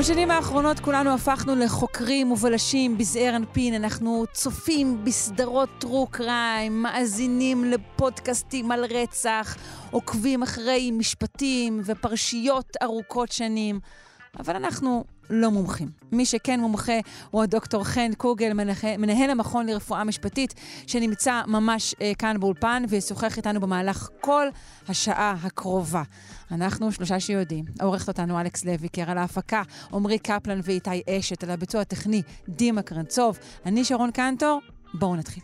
בשנים האחרונות כולנו הפכנו לחוקרים ובלשים בזעיר אנפין. אנחנו צופים בסדרות טרו קריים, מאזינים לפודקאסטים על רצח, עוקבים אחרי משפטים ופרשיות ארוכות שנים. אבל אנחנו לא מומחים. מי שכן מומחה הוא הדוקטור חן קוגל, מנהל המכון לרפואה משפטית, שנמצא ממש אה, כאן באולפן וישוחח איתנו במהלך כל השעה הקרובה. אנחנו שלושה שיודעים. עורכת אותנו אלכס לויקר, על ההפקה עמרי קפלן ואיתי אשת, על הביצוע הטכני דימה קרנצוב. אני שרון קנטור, בואו נתחיל.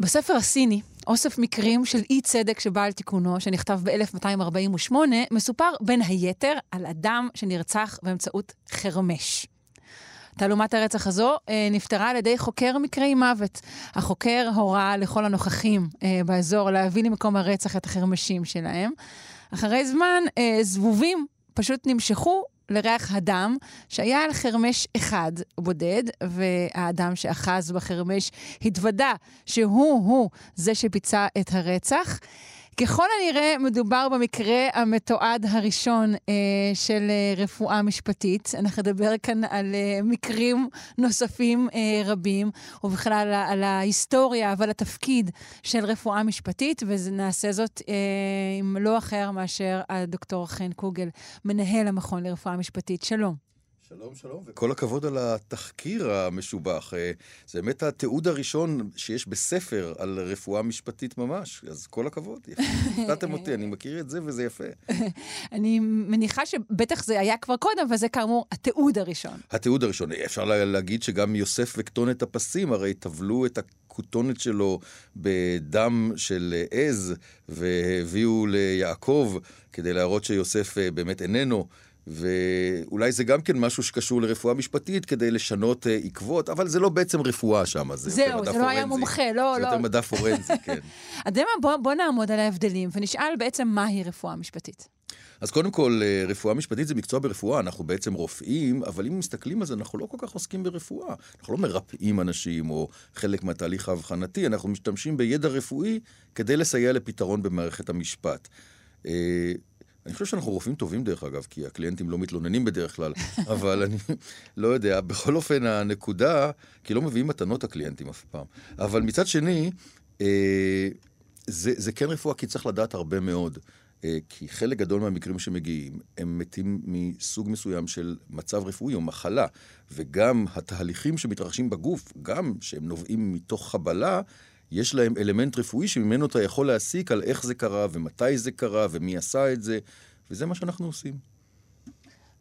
בספר הסיני, אוסף מקרים של אי צדק שבא על תיקונו, שנכתב ב-1248, מסופר בין היתר על אדם שנרצח באמצעות חרמש. תעלומת הרצח הזו אה, נפתרה על ידי חוקר מקרי מוות. החוקר הורה לכל הנוכחים אה, באזור להביא למקום הרצח את החרמשים שלהם. אחרי זמן, אה, זבובים פשוט נמשכו לריח הדם, שהיה על חרמש אחד בודד, והאדם שאחז בחרמש התוודה שהוא-הוא זה שביצע את הרצח. ככל הנראה מדובר במקרה המתועד הראשון אה, של אה, רפואה משפטית. אנחנו נדבר כאן על אה, מקרים נוספים אה, רבים, ובכלל על, ההיסטוריה ועל התפקיד של רפואה משפטית, ונעשה זאת אה, עם לא אחר מאשר הדוקטור חן קוגל, מנהל המכון לרפואה משפטית. שלום. שלום, שלום, וכל הכבוד על התחקיר המשובח. אה, זה באמת התיעוד הראשון שיש בספר על רפואה משפטית ממש, אז כל הכבוד, הפתעתם אותי, אני מכיר את זה וזה יפה. אני מניחה שבטח זה היה כבר קודם, אבל זה כאמור התיעוד הראשון. התיעוד הראשון. אפשר להגיד שגם יוסף וכתונת הפסים הרי טבלו את הכותונת שלו בדם של עז, והביאו ליעקב כדי להראות שיוסף אה, באמת איננו. ואולי זה גם כן משהו שקשור לרפואה משפטית כדי לשנות uh, עקבות, אבל זה לא בעצם רפואה שם, זה זהו, יותר מדע פורנזי. זהו, זה לא היה מומחה, לא, זה לא. זה יותר מדע פורנזי, כן. אז בוא, בוא נעמוד על ההבדלים ונשאל בעצם מהי רפואה משפטית. אז קודם כל, אה, רפואה משפטית זה מקצוע ברפואה, אנחנו בעצם רופאים, אבל אם מסתכלים על זה, אנחנו לא כל כך עוסקים ברפואה. אנחנו לא מרפאים אנשים או חלק מהתהליך האבחנתי, אנחנו משתמשים בידע רפואי כדי לסייע לפתרון במערכת המשפט. אני חושב שאנחנו רופאים טובים דרך אגב, כי הקליינטים לא מתלוננים בדרך כלל, אבל אני לא יודע, בכל אופן הנקודה, כי לא מביאים מתנות הקליינטים אף פעם, אבל מצד שני, אה, זה, זה כן רפואה כי צריך לדעת הרבה מאוד. אה, כי חלק גדול מהמקרים שמגיעים, הם מתים מסוג מסוים של מצב רפואי או מחלה, וגם התהליכים שמתרחשים בגוף, גם שהם נובעים מתוך חבלה, יש להם אלמנט רפואי שממנו אתה יכול להסיק על איך זה קרה ומתי זה קרה ומי עשה את זה, וזה מה שאנחנו עושים.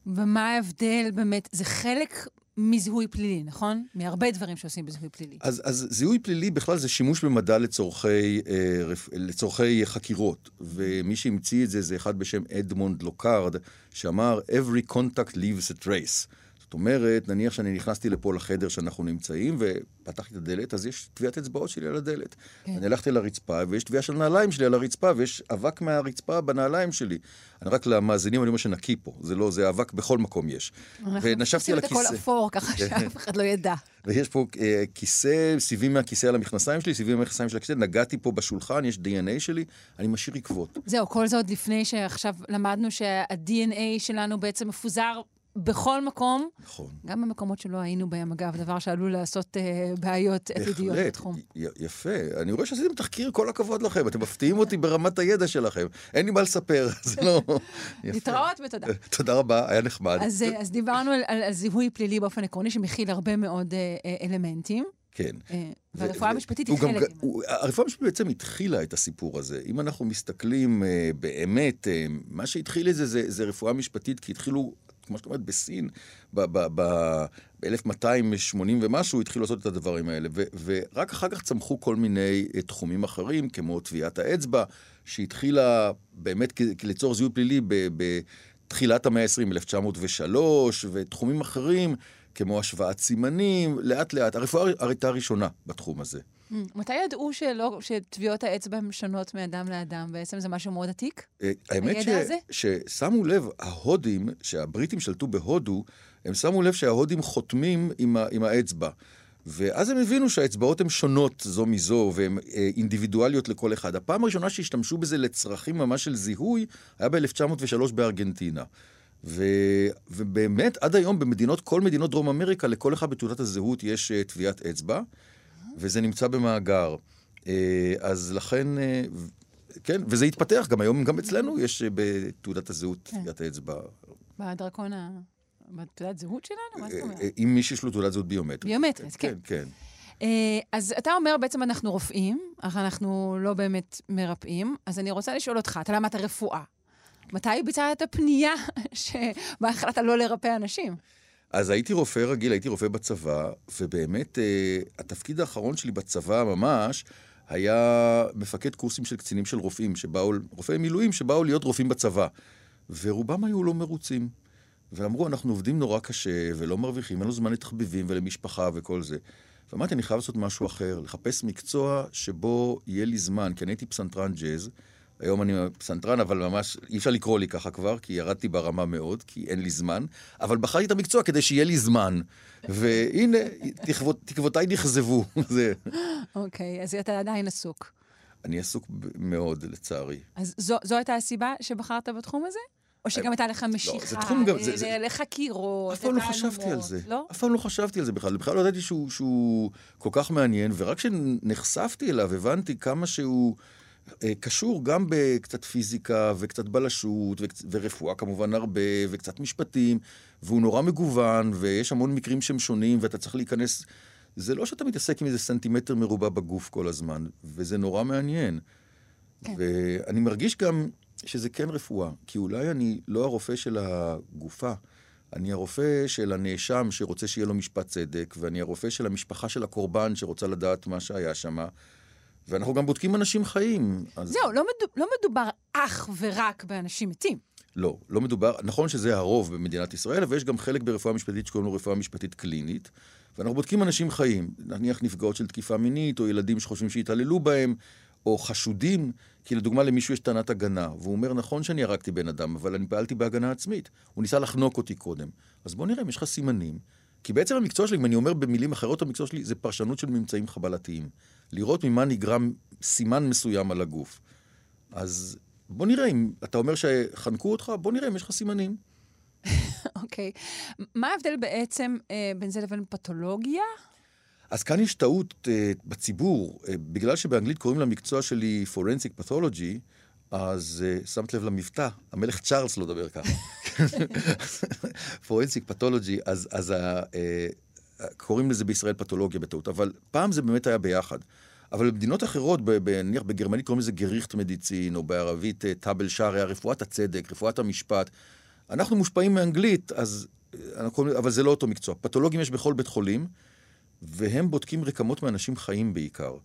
ומה ההבדל באמת? זה חלק מזיהוי פלילי, נכון? מהרבה דברים שעושים בזיהוי פלילי. אז, אז זיהוי פלילי בכלל זה שימוש במדע לצורכי, אה, לצורכי חקירות, ומי שהמציא את זה זה אחד בשם אדמונד לוקארד, שאמר Every contact leaves a trace. זאת אומרת, נניח שאני נכנסתי לפה לחדר שאנחנו נמצאים, ופתחתי את הדלת, אז יש טביעת אצבעות שלי על הדלת. כן. אני הלכתי לרצפה, ויש טביעה של נעליים שלי על הרצפה, ויש אבק מהרצפה בנעליים שלי. אני רק למאזינים, אני אומר שנקי פה. זה לא, זה אבק בכל מקום יש. ונשבתי על הכיסא. אנחנו עושים את הכל אפור, ככה כן. שאף אחד לא ידע. ויש פה אה, כיסא, סיבים מהכיסא על המכנסיים שלי, סיבים מהמכנסיים של הכיסא, נגעתי פה בשולחן, יש DNA שלי, אני משאיר עקבות. זהו, כל זה עוד לפני שעכשיו למדנו שה-DNA שלנו בעצם מפוזר בכל מקום. נכון. גם במקומות שלא היינו בהם, אגב, דבר שעלול לעשות אה, בעיות עתידיות בתחום. יפה. אני רואה שעשיתם תחקיר, כל הכבוד לכם. אתם מפתיעים אותי ברמת הידע שלכם. אין לי מה לספר, זה לא... להתראות ותודה. תודה רבה, היה נחמד. אז, אה, אז דיברנו על, על, על זיהוי פלילי באופן עקרוני, שמכיל הרבה מאוד אה, אה אלמנטים. כן. אה, והרפואה המשפטית היא חלק. הרפואה המשפטית בעצם התחילה את הסיפור הזה. אם אנחנו מסתכלים באמת, מה שהתחיל את זה, זה רפואה משפטית, כי התחילו כמו שאת אומרת, בסין, ב-1280 ומשהו, התחילו לעשות את הדברים האלה. ו- ורק אחר כך צמחו כל מיני uh, תחומים אחרים, כמו טביעת האצבע, שהתחילה באמת ליצור זיהוי פלילי ב... ב- תחילת המאה ה-20, 1903, ותחומים אחרים, כמו השוואת סימנים, לאט לאט. הרפואה הייתה הראשונה בתחום הזה. מתי ידעו שלא, שטביעות האצבע הן שונות מאדם לאדם? בעצם זה משהו מאוד עתיק? אה, האמת ש, הידע הזה? ששמו לב, ההודים, שהבריטים שלטו בהודו, הם שמו לב שההודים חותמים עם, ה, עם האצבע. ואז הם הבינו שהאצבעות הן שונות זו מזו, והן אה, אינדיבידואליות לכל אחד. הפעם הראשונה שהשתמשו בזה לצרכים ממש של זיהוי, היה ב-1903 בארגנטינה. ו, ובאמת, עד היום במדינות, כל מדינות דרום אמריקה, לכל אחד בתעודת הזהות יש uh, טביעת אצבע, וזה נמצא במאגר. Uh, אז לכן, uh, כן, וזה התפתח, גם היום, גם אצלנו יש uh, בתעודת הזהות כן. טביעת האצבע. בדרכון ה... בתעודת זהות שלנו? מה זאת אומרת? אה, אם מישהו יש לו תעודת זהות ביומטרית. ביומטרית, כן. כן, כן. אה, אז אתה אומר, בעצם אנחנו רופאים, אך אנחנו לא באמת מרפאים, אז אני רוצה לשאול אותך, אתה למדת רפואה. מתי ביצעת את הפנייה שבה החלטת לא לרפא אנשים? אז הייתי רופא רגיל, הייתי רופא בצבא, ובאמת אה, התפקיד האחרון שלי בצבא ממש היה מפקד קורסים של קצינים של רופאים, שבאו, רופאי מילואים שבאו להיות רופאים בצבא. ורובם היו לא מרוצים. ואמרו, אנחנו עובדים נורא קשה, ולא מרוויחים, אין לנו זמן לתחביבים ולמשפחה וכל זה. ואמרתי, אני חייב לעשות משהו אחר, לחפש מקצוע שבו יהיה לי זמן, כי אני הייתי פסנתרן ג'אז. היום אני פסנתרן, אבל ממש אי אפשר לקרוא לי ככה כבר, כי ירדתי ברמה מאוד, כי אין לי זמן. אבל בחרתי את המקצוע כדי שיהיה לי זמן. והנה, תקוות, תקוותיי נכזבו. אוקיי, אז אתה עדיין עסוק. אני עסוק מאוד, לצערי. אז זו, זו הייתה הסיבה שבחרת בתחום הזה? או שגם הייתה לך משיכה אה, לא, זה- זה- לחקירות, אף פעם לא חשבתי על זה. לא? אף פעם לא חשבתי על זה בכלל. בכלל לא ידעתי שהוא, כל כך מעניין, ורק כשנחשפתי אליו הבנתי כמה שהוא אה, קשור גם בקצת פיזיקה וקצת בלשות וקצ... ורפואה כמובן הרבה, וקצת משפטים, והוא נורא מגוון, ויש המון מקרים שהם שונים, ואתה צריך להיכנס... זה לא שאתה מתעסק עם איזה סנטימטר מרובע בגוף כל הזמן, וזה נורא מעניין. כן. ואני מרגיש גם שזה כן רפואה, כי אולי אני לא הרופא של הגופה, אני הרופא של הנאשם שרוצה שיהיה לו משפט צדק, ואני הרופא של המשפחה של הקורבן שרוצה לדעת מה שהיה שם, ואנחנו גם בודקים אנשים חיים. אז... זהו, לא, מדוב, לא מדובר אך ורק באנשים מתים. לא, לא מדובר, נכון שזה הרוב במדינת ישראל, אבל יש גם חלק ברפואה משפטית שקוראים לו רפואה משפטית קלינית, ואנחנו בודקים אנשים חיים, נניח נפגעות של תקיפה מינית, או ילדים שחושבים שהתעללו בהם, או חשודים, כי לדוגמה למישהו יש טענת הגנה, והוא אומר, נכון שאני הרגתי בן אדם, אבל אני פעלתי בהגנה עצמית. הוא ניסה לחנוק אותי קודם. אז בוא נראה אם יש לך סימנים. כי בעצם המקצוע שלי, אם אני אומר במילים אחרות, המקצוע שלי זה פרשנות של ממצאים חבלתיים. לראות ממה נגרם סימן מסוים על הגוף. אז בוא נראה אם, אתה אומר שחנקו אותך, בוא נראה אם יש לך סימנים. אוקיי. מה ההבדל בעצם אה, בין זה לבין פתולוגיה? אז כאן יש טעות uh, בציבור, uh, בגלל שבאנגלית קוראים למקצוע שלי Forensic Pathology, אז uh, שמת לב למבטא, המלך צ'ארלס לא דבר ככה. Forensic Pathology, אז, אז uh, uh, קוראים לזה בישראל פתולוגיה בטעות, אבל פעם זה באמת היה ביחד. אבל במדינות אחרות, נניח בגרמנית קוראים לזה גריכט מדיצין, או בערבית uh, טאבל שערי, רפואת הצדק, רפואת המשפט. אנחנו מושפעים מאנגלית, אז, קוראים- אבל זה לא אותו מקצוע. פתולוגים יש בכל בית חולים. והם בודקים רקמות מאנשים חיים בעיקר.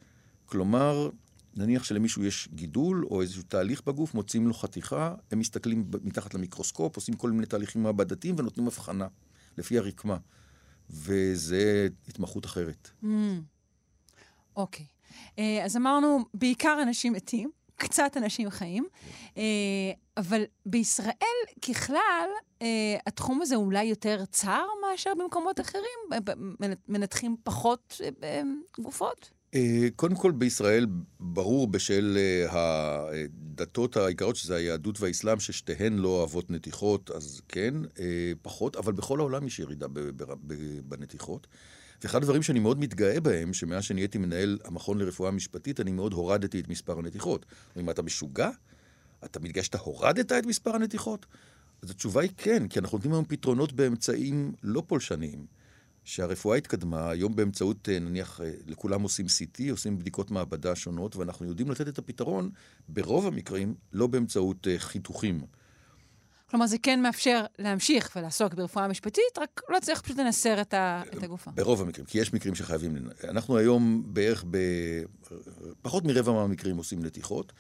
כלומר, נניח שלמישהו יש גידול או איזשהו תהליך בגוף, מוצאים לו חתיכה, הם מסתכלים מתחת למיקרוסקופ, עושים כל מיני תהליכים מעבדתיים ונותנים הבחנה לפי הרקמה. וזה התמחות אחרת. Mm. אוקיי. אה, אז אמרנו, בעיקר אנשים מתים, קצת אנשים חיים, אה, אבל בישראל, ככלל, אה, התחום הזה אולי יותר צר מאשר במקומות אחרים? מנתחים פחות גופות? אה, קודם כל, בישראל, ברור בשל אה, הדתות העיקריות, שזה היהדות והאסלאם, ששתיהן לא אוהבות נתיחות, אז כן, אה, פחות, אבל בכל העולם יש ירידה בנתיחות. ואחד הדברים שאני מאוד מתגאה בהם, שמאז שנהייתי מנהל המכון לרפואה משפטית, אני מאוד הורדתי את מספר הנתיחות. אומרים, אתה משוגע? אתה מתגאה שאתה הורדת את מספר הנתיחות? אז התשובה היא כן, כי אנחנו נותנים היום פתרונות באמצעים לא פולשניים. שהרפואה התקדמה, היום באמצעות, אה, נניח, אה, לכולם עושים CT, עושים בדיקות מעבדה שונות, ואנחנו יודעים לתת את הפתרון, ברוב המקרים, לא באמצעות אה, חיתוכים. כלומר, זה כן מאפשר להמשיך ולעסוק ברפואה משפטית, רק לא צריך פשוט לנסר את, ה, את הגופה. ברוב המקרים, כי יש מקרים שחייבים... לנ- אנחנו היום בערך ב... פחות מרבע מהמקרים עושים נתיחות,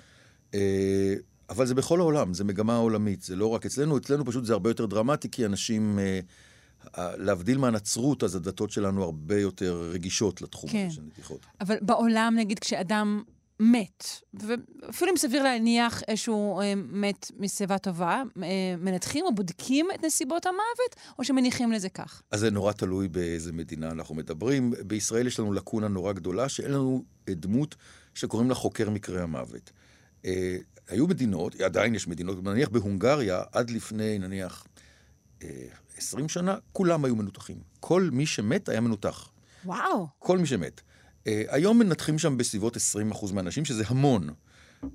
אבל זה בכל העולם, זה מגמה עולמית, זה לא רק אצלנו, אצלנו פשוט זה הרבה יותר דרמטי, כי אנשים, להבדיל מהנצרות, אז הדתות שלנו הרבה יותר רגישות לתחום כן. הזה של נתיחות. אבל בעולם, נגיד, כשאדם מת, ואפילו אם סביר להניח שהוא אה, מת משיבה טובה, אה, מנתחים או בודקים את נסיבות המוות, או שמניחים לזה כך? אז זה נורא תלוי באיזה מדינה אנחנו מדברים. בישראל יש לנו לקונה נורא גדולה, שאין לנו אה, דמות שקוראים לה חוקר מקרי המוות. אה, היו מדינות, עדיין יש מדינות, נניח בהונגריה, עד לפני, נניח, 20 שנה, כולם היו מנותחים. כל מי שמת היה מנותח. וואו. כל מי שמת. Uh, היום מנתחים שם בסביבות 20% מהאנשים, שזה המון. Uh,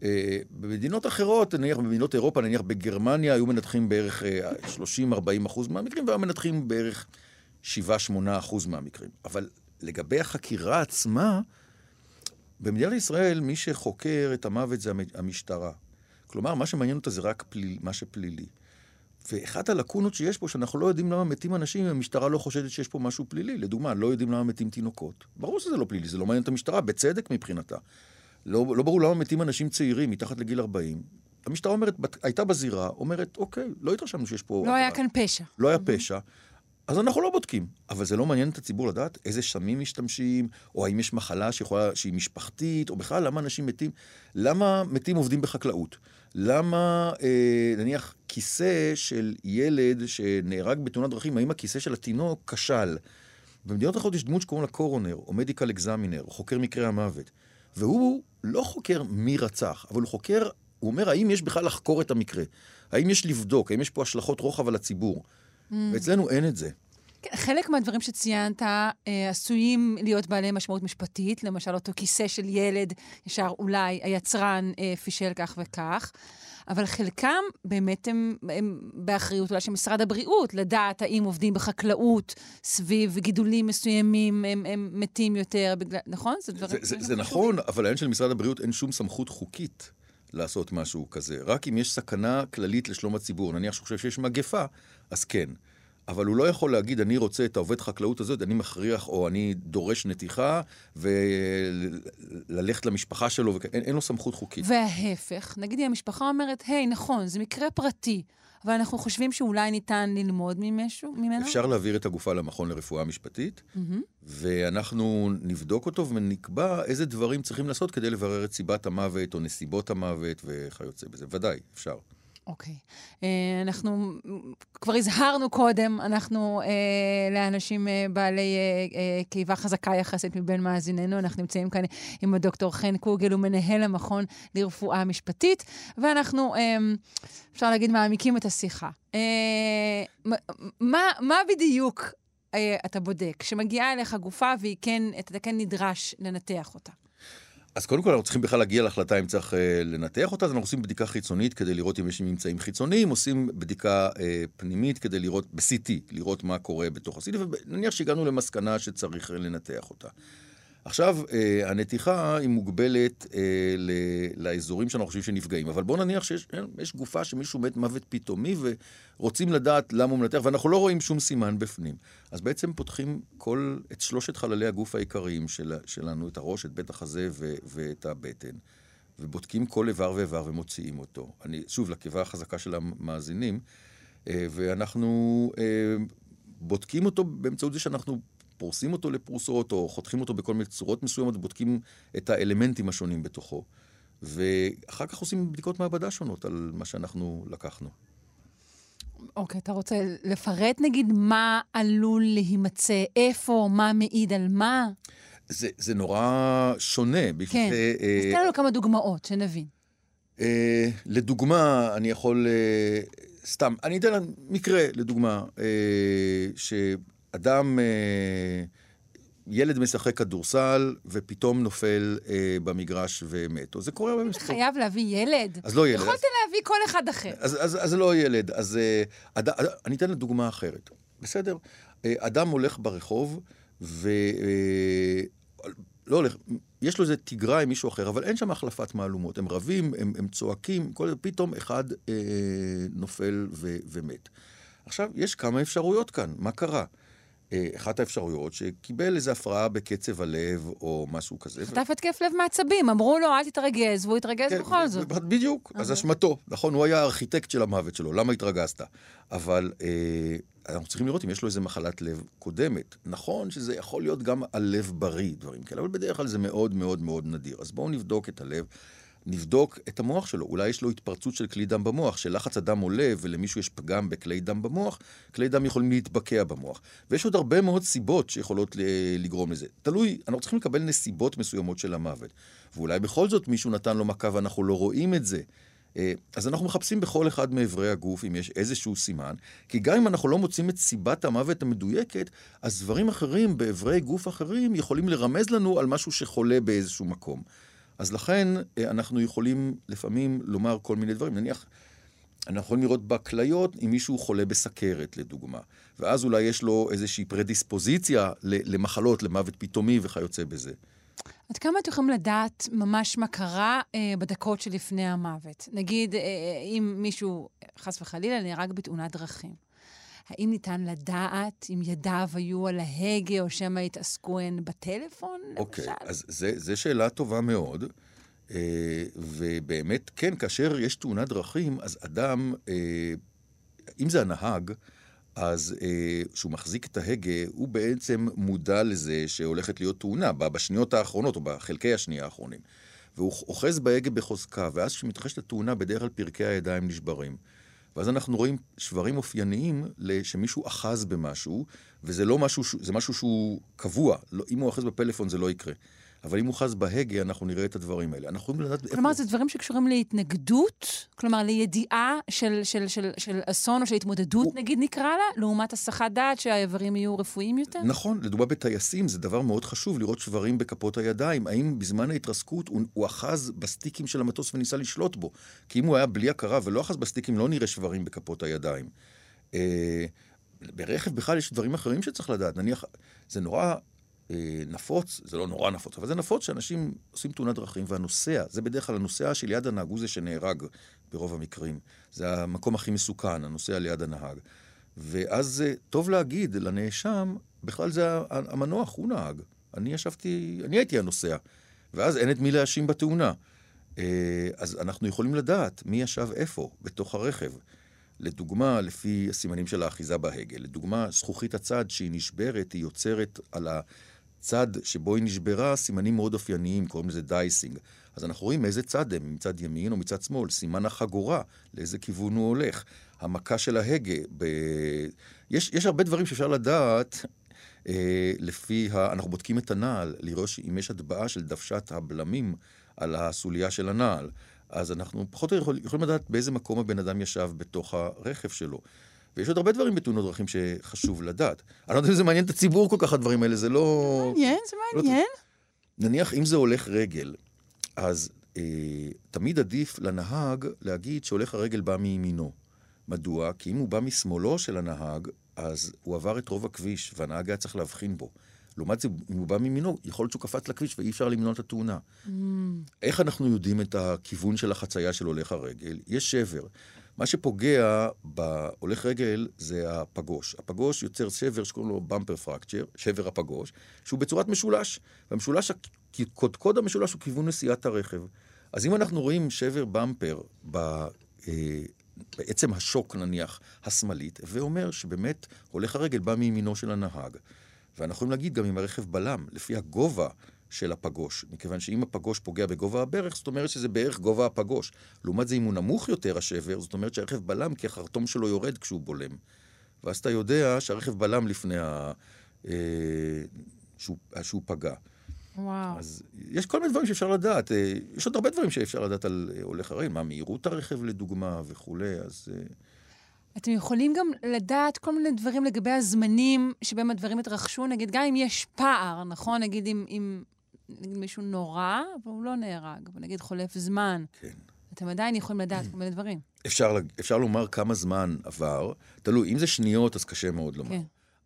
במדינות אחרות, נניח במדינות אירופה, נניח בגרמניה, היו מנתחים בערך uh, 30-40% מהמקרים, והיו מנתחים בערך 7-8% מהמקרים. אבל לגבי החקירה עצמה, במדינת ישראל, מי שחוקר את המוות זה המ- המשטרה. כלומר, מה שמעניין אותה זה רק פליל, מה שפלילי. ואחת הלקונות שיש פה, שאנחנו לא יודעים למה מתים אנשים, אם המשטרה לא חושדת שיש פה משהו פלילי. לדוגמה, לא יודעים למה מתים תינוקות. ברור שזה לא פלילי, זה לא מעניין את המשטרה, בצדק מבחינתה. לא, לא ברור למה מתים אנשים צעירים, מתחת לגיל 40. המשטרה אומרת, הייתה בזירה, אומרת, אוקיי, לא התרשמנו שיש פה... לא היה עבירה." כאן פשע. לא היה פשע. אז אנחנו לא בודקים. אבל זה לא מעניין את הציבור לדעת איזה סמים משתמשים, או האם יש מחלה שיכולה, שהיא משפחתית, או בכלל למה אנשים מתים. למה מתים עובדים בחקלאות? למה, אה, נניח, כיסא של ילד שנהרג בתאונת דרכים, האם הכיסא של התינוק כשל? במדינות אחרות יש דמות שקוראים לה קורונר, או מדיקל אקזמינר, או חוקר מקרי המוות. והוא לא חוקר מי רצח, אבל הוא חוקר, הוא אומר, האם יש בכלל לחקור את המקרה? האם יש לבדוק? האם יש פה השלכות רוחב על הציבור? Mm. ואצלנו אין את זה. חלק מהדברים שציינת אה, עשויים להיות בעלי משמעות משפטית, למשל אותו כיסא של ילד, ישר אולי היצרן אה, פישל כך וכך, אבל חלקם באמת הם, הם באחריות אולי של משרד הבריאות, לדעת האם עובדים בחקלאות סביב גידולים מסוימים הם, הם מתים יותר, בגלל, נכון? זה דברים זה, זה, זה חשובים. נכון, אבל לעניין של משרד הבריאות אין שום סמכות חוקית לעשות משהו כזה. רק אם יש סכנה כללית לשלום הציבור. נניח שהוא חושב שיש מגפה, אז כן. אבל הוא לא יכול להגיד, אני רוצה את העובד חקלאות הזאת, אני מכריח, או אני דורש נתיחה, וללכת למשפחה שלו, וכ... אין, אין לו סמכות חוקית. וההפך, נגיד אם המשפחה אומרת, היי, נכון, זה מקרה פרטי, אבל אנחנו חושבים שאולי ניתן ללמוד ממשהו, ממנו? אפשר להעביר את הגופה למכון לרפואה משפטית, ואנחנו נבדוק אותו ונקבע איזה דברים צריכים לעשות כדי לברר את סיבת המוות או נסיבות המוות וכיוצא בזה. ודאי, אפשר. אוקיי. אה, אנחנו כבר הזהרנו קודם, אנחנו אה, לאנשים אה, בעלי אה, אה, קיבה חזקה יחסית מבין מאזיננו. אנחנו נמצאים כאן עם הדוקטור חן קוגל, הוא מנהל המכון לרפואה משפטית, ואנחנו, אה, אפשר להגיד, מעמיקים את השיחה. מה, מה בדיוק אה, אתה בודק? כשמגיעה אליך גופה והיא כן, אתה כן נדרש לנתח אותה. אז קודם כל אנחנו צריכים בכלל להגיע להחלטה אם צריך אה, לנתח אותה, אז אנחנו עושים בדיקה חיצונית כדי לראות אם יש ממצאים חיצוניים, עושים בדיקה אה, פנימית כדי לראות, ב-CT, לראות מה קורה בתוך ה-CT, ונניח שהגענו למסקנה שצריך אה, לנתח אותה. עכשיו, אה, הנתיחה היא מוגבלת אה, ל- לאזורים שאנחנו חושבים שנפגעים, אבל בואו נניח שיש אה, גופה שמישהו מת מוות פתאומי ורוצים לדעת למה הוא מנתח, ואנחנו לא רואים שום סימן בפנים. אז בעצם פותחים כל, את שלושת חללי הגוף העיקריים של, שלנו, את הראש, את בית החזה ו, ואת הבטן, ובודקים כל איבר ואיבר ומוציאים אותו. אני, שוב, לקיבה החזקה של המאזינים, אה, ואנחנו אה, בודקים אותו באמצעות זה שאנחנו פורסים אותו לפרוסות, או חותכים אותו בכל מיני צורות מסוימות, ובודקים את האלמנטים השונים בתוכו. ואחר כך עושים בדיקות מעבדה שונות על מה שאנחנו לקחנו. אוקיי, אתה רוצה לפרט נגיד מה עלול להימצא, איפה, מה מעיד על מה? זה, זה נורא שונה. כן. אה, אז תן לנו כמה דוגמאות, שנבין. אה, לדוגמה, אני יכול... אה, סתם, אני אתן מקרה, לדוגמה, אה, שאדם, אה, ילד משחק כדורסל, ופתאום נופל אה, במגרש ומת. או זה קורה הרבה משחקים. חייב להביא ילד? אז לא ילד. יכולת להביא כל אחד אחר. אז, אז, אז לא ילד, אז אה, אד, אני אתן לך דוגמה אחרת, בסדר? אה, אדם הולך ברחוב, ו... אה, לא הולך, יש לו איזה תגרה עם מישהו אחר, אבל אין שם החלפת מהלומות. הם רבים, הם, הם צועקים, כל, פתאום אחד אה, נופל ו, ומת. עכשיו, יש כמה אפשרויות כאן, מה קרה? אה, אחת האפשרויות שקיבל איזו הפרעה בקצב הלב או משהו כזה. חטף התקף לב מעצבים, אמרו לו, אל תתרגז, והוא התרגז כן, בכל זאת. בדיוק, אז אשמתו. נכון, הוא היה הארכיטקט של המוות שלו, למה התרגזת? אבל אה, אנחנו צריכים לראות אם יש לו איזו מחלת לב קודמת. נכון שזה יכול להיות גם על לב בריא, דברים כאלה, אבל בדרך כלל זה מאוד מאוד מאוד נדיר. אז בואו נבדוק את הלב. נבדוק את המוח שלו. אולי יש לו התפרצות של כלי דם במוח, שלחץ הדם עולה ולמישהו יש פגם בכלי דם במוח, כלי דם יכולים להתבקע במוח. ויש עוד הרבה מאוד סיבות שיכולות לגרום לזה. תלוי, אנחנו צריכים לקבל נסיבות מסוימות של המוות. ואולי בכל זאת מישהו נתן לו מכה ואנחנו לא רואים את זה. אה, אז אנחנו מחפשים בכל אחד מאיברי הגוף אם יש איזשהו סימן, כי גם אם אנחנו לא מוצאים את סיבת המוות המדויקת, אז דברים אחרים באיברי גוף אחרים יכולים לרמז לנו על משהו שחולה באיזשהו מקום. אז לכן אה, אנחנו יכולים לפעמים לומר כל מיני דברים. נניח, אנחנו יכולים לראות בכליות אם מישהו חולה בסכרת, לדוגמה. ואז אולי יש לו איזושהי פרדיספוזיציה למחלות, למוות פתאומי וכיוצא בזה. עד כמה אתם יכולים לדעת ממש מה קרה אה, בדקות שלפני המוות? נגיד, אה, אה אם מישהו, חס וחלילה, נהרג בתאונת דרכים. האם ניתן לדעת אם ידיו היו על ההגה, או שמא התעסקו הן בטלפון, למשל? אוקיי, אז זו שאלה טובה מאוד. אה, ובאמת, כן, כאשר יש תאונת דרכים, אז אדם, אה, אם זה הנהג, אז אה, כשהוא מחזיק את ההגה, הוא בעצם מודע לזה שהולכת להיות תאונה בשניות האחרונות, או בחלקי השנייה האחרונים. והוא אוחז בהגה בחוזקה, ואז כשמתרחשת התאונה, בדרך כלל פרקי הידיים נשברים. ואז אנחנו רואים שברים אופייניים שמישהו אחז במשהו, וזה לא משהו, זה משהו שהוא קבוע. לא, אם הוא אחז בפלאפון זה לא יקרה. אבל אם הוא חז בהגה, אנחנו נראה את הדברים האלה. אנחנו יכולים לדעת איפה... כלומר, זה דברים שקשורים להתנגדות? כלומר, לידיעה של, של, של, של אסון או של התמודדות, הוא... נגיד נקרא לה, לעומת הסחת דעת שהאיברים יהיו רפואיים יותר? נכון, לדוגמה בטייסים זה דבר מאוד חשוב לראות שברים בכפות הידיים. האם בזמן ההתרסקות הוא, הוא אחז בסטיקים של המטוס וניסה לשלוט בו? כי אם הוא היה בלי הכרה ולא אחז בסטיקים, לא נראה שברים בכפות הידיים. אה, ברכב בכלל יש דברים אחרים שצריך לדעת. נניח, זה נורא נפוץ, זה לא נורא נפוץ, אבל זה נפוץ שאנשים עושים תאונת דרכים, והנוסע, זה בדרך כלל הנוסע שליד הנהג הוא זה שנהרג ברוב המקרים. זה המקום הכי מסוכן, הנוסע ליד הנהג. ואז זה טוב להגיד לנאשם, בכלל זה המנוח, הוא נהג. אני ישבתי, אני הייתי הנוסע. ואז אין את מי להאשים בתאונה. אה, אז אנחנו יכולים לדעת מי ישב איפה בתוך הרכב. לדוגמה, לפי הסימנים של האחיזה בהגה. לדוגמה, זכוכית הצד שהיא נשברת, היא יוצרת על ה... צד שבו היא נשברה, סימנים מאוד אופייניים, קוראים לזה דייסינג. אז אנחנו רואים מאיזה צד הם, מצד ימין או מצד שמאל, סימן החגורה, לאיזה כיוון הוא הולך, המכה של ההגה. ב... יש, יש הרבה דברים שאפשר לדעת אה, לפי ה... אנחנו בודקים את הנעל, לראות אם יש הטבעה של דוושת הבלמים על הסוליה של הנעל. אז אנחנו פחות או יותר יכולים לדעת באיזה מקום הבן אדם ישב בתוך הרכב שלו. ויש עוד הרבה דברים בתאונות דרכים שחשוב לדעת. אני לא יודע אם זה מעניין את הציבור כל כך, הדברים האלה, זה לא... מעניין, זה לא מעניין. לא... נניח, אם זה הולך רגל, אז אה, תמיד עדיף לנהג להגיד שהולך הרגל בא מימינו. מדוע? כי אם הוא בא משמאלו של הנהג, אז הוא עבר את רוב הכביש, והנהג היה צריך להבחין בו. לעומת זה, אם הוא בא מימינו, יכול להיות שהוא קפץ לכביש ואי אפשר למנוע את התאונה. Mm. איך אנחנו יודעים את הכיוון של החצייה של הולך הרגל? יש שבר. מה שפוגע בהולך רגל זה הפגוש. הפגוש יוצר שבר שקוראים לו במפר פרקצ'ר, שבר הפגוש, שהוא בצורת משולש. והמשולש, קודקוד המשולש הוא כיוון נסיעת הרכב. אז אם אנחנו רואים שבר במפר ב... אה, בעצם השוק נניח השמאלית, ואומר שבאמת הולך הרגל בא מימינו של הנהג. ואנחנו יכולים להגיד גם אם הרכב בלם, לפי הגובה של הפגוש, מכיוון שאם הפגוש פוגע בגובה הברך, זאת אומרת שזה בערך גובה הפגוש. לעומת זה, אם הוא נמוך יותר, השבר, זאת אומרת שהרכב בלם כי החרטום שלו יורד כשהוא בולם. ואז אתה יודע שהרכב בלם לפני ה... אה, שהוא, שהוא פגע. וואו. אז יש כל מיני דברים שאפשר לדעת. אה, יש עוד הרבה דברים שאפשר לדעת על אה, הולך הרגל, מה מהירות הרכב לדוגמה וכולי, אז... אתם יכולים גם לדעת כל מיני דברים לגבי הזמנים שבהם הדברים התרחשו, נגיד, גם אם יש פער, נכון? נגיד אם, אם נגיד מישהו נורא, והוא לא נהרג, ונגיד חולף זמן. כן. אתם עדיין יכולים לדעת כל מיני דברים. אפשר, אפשר לומר כמה זמן עבר. תלוי, אם זה שניות, אז קשה מאוד לומר. כן.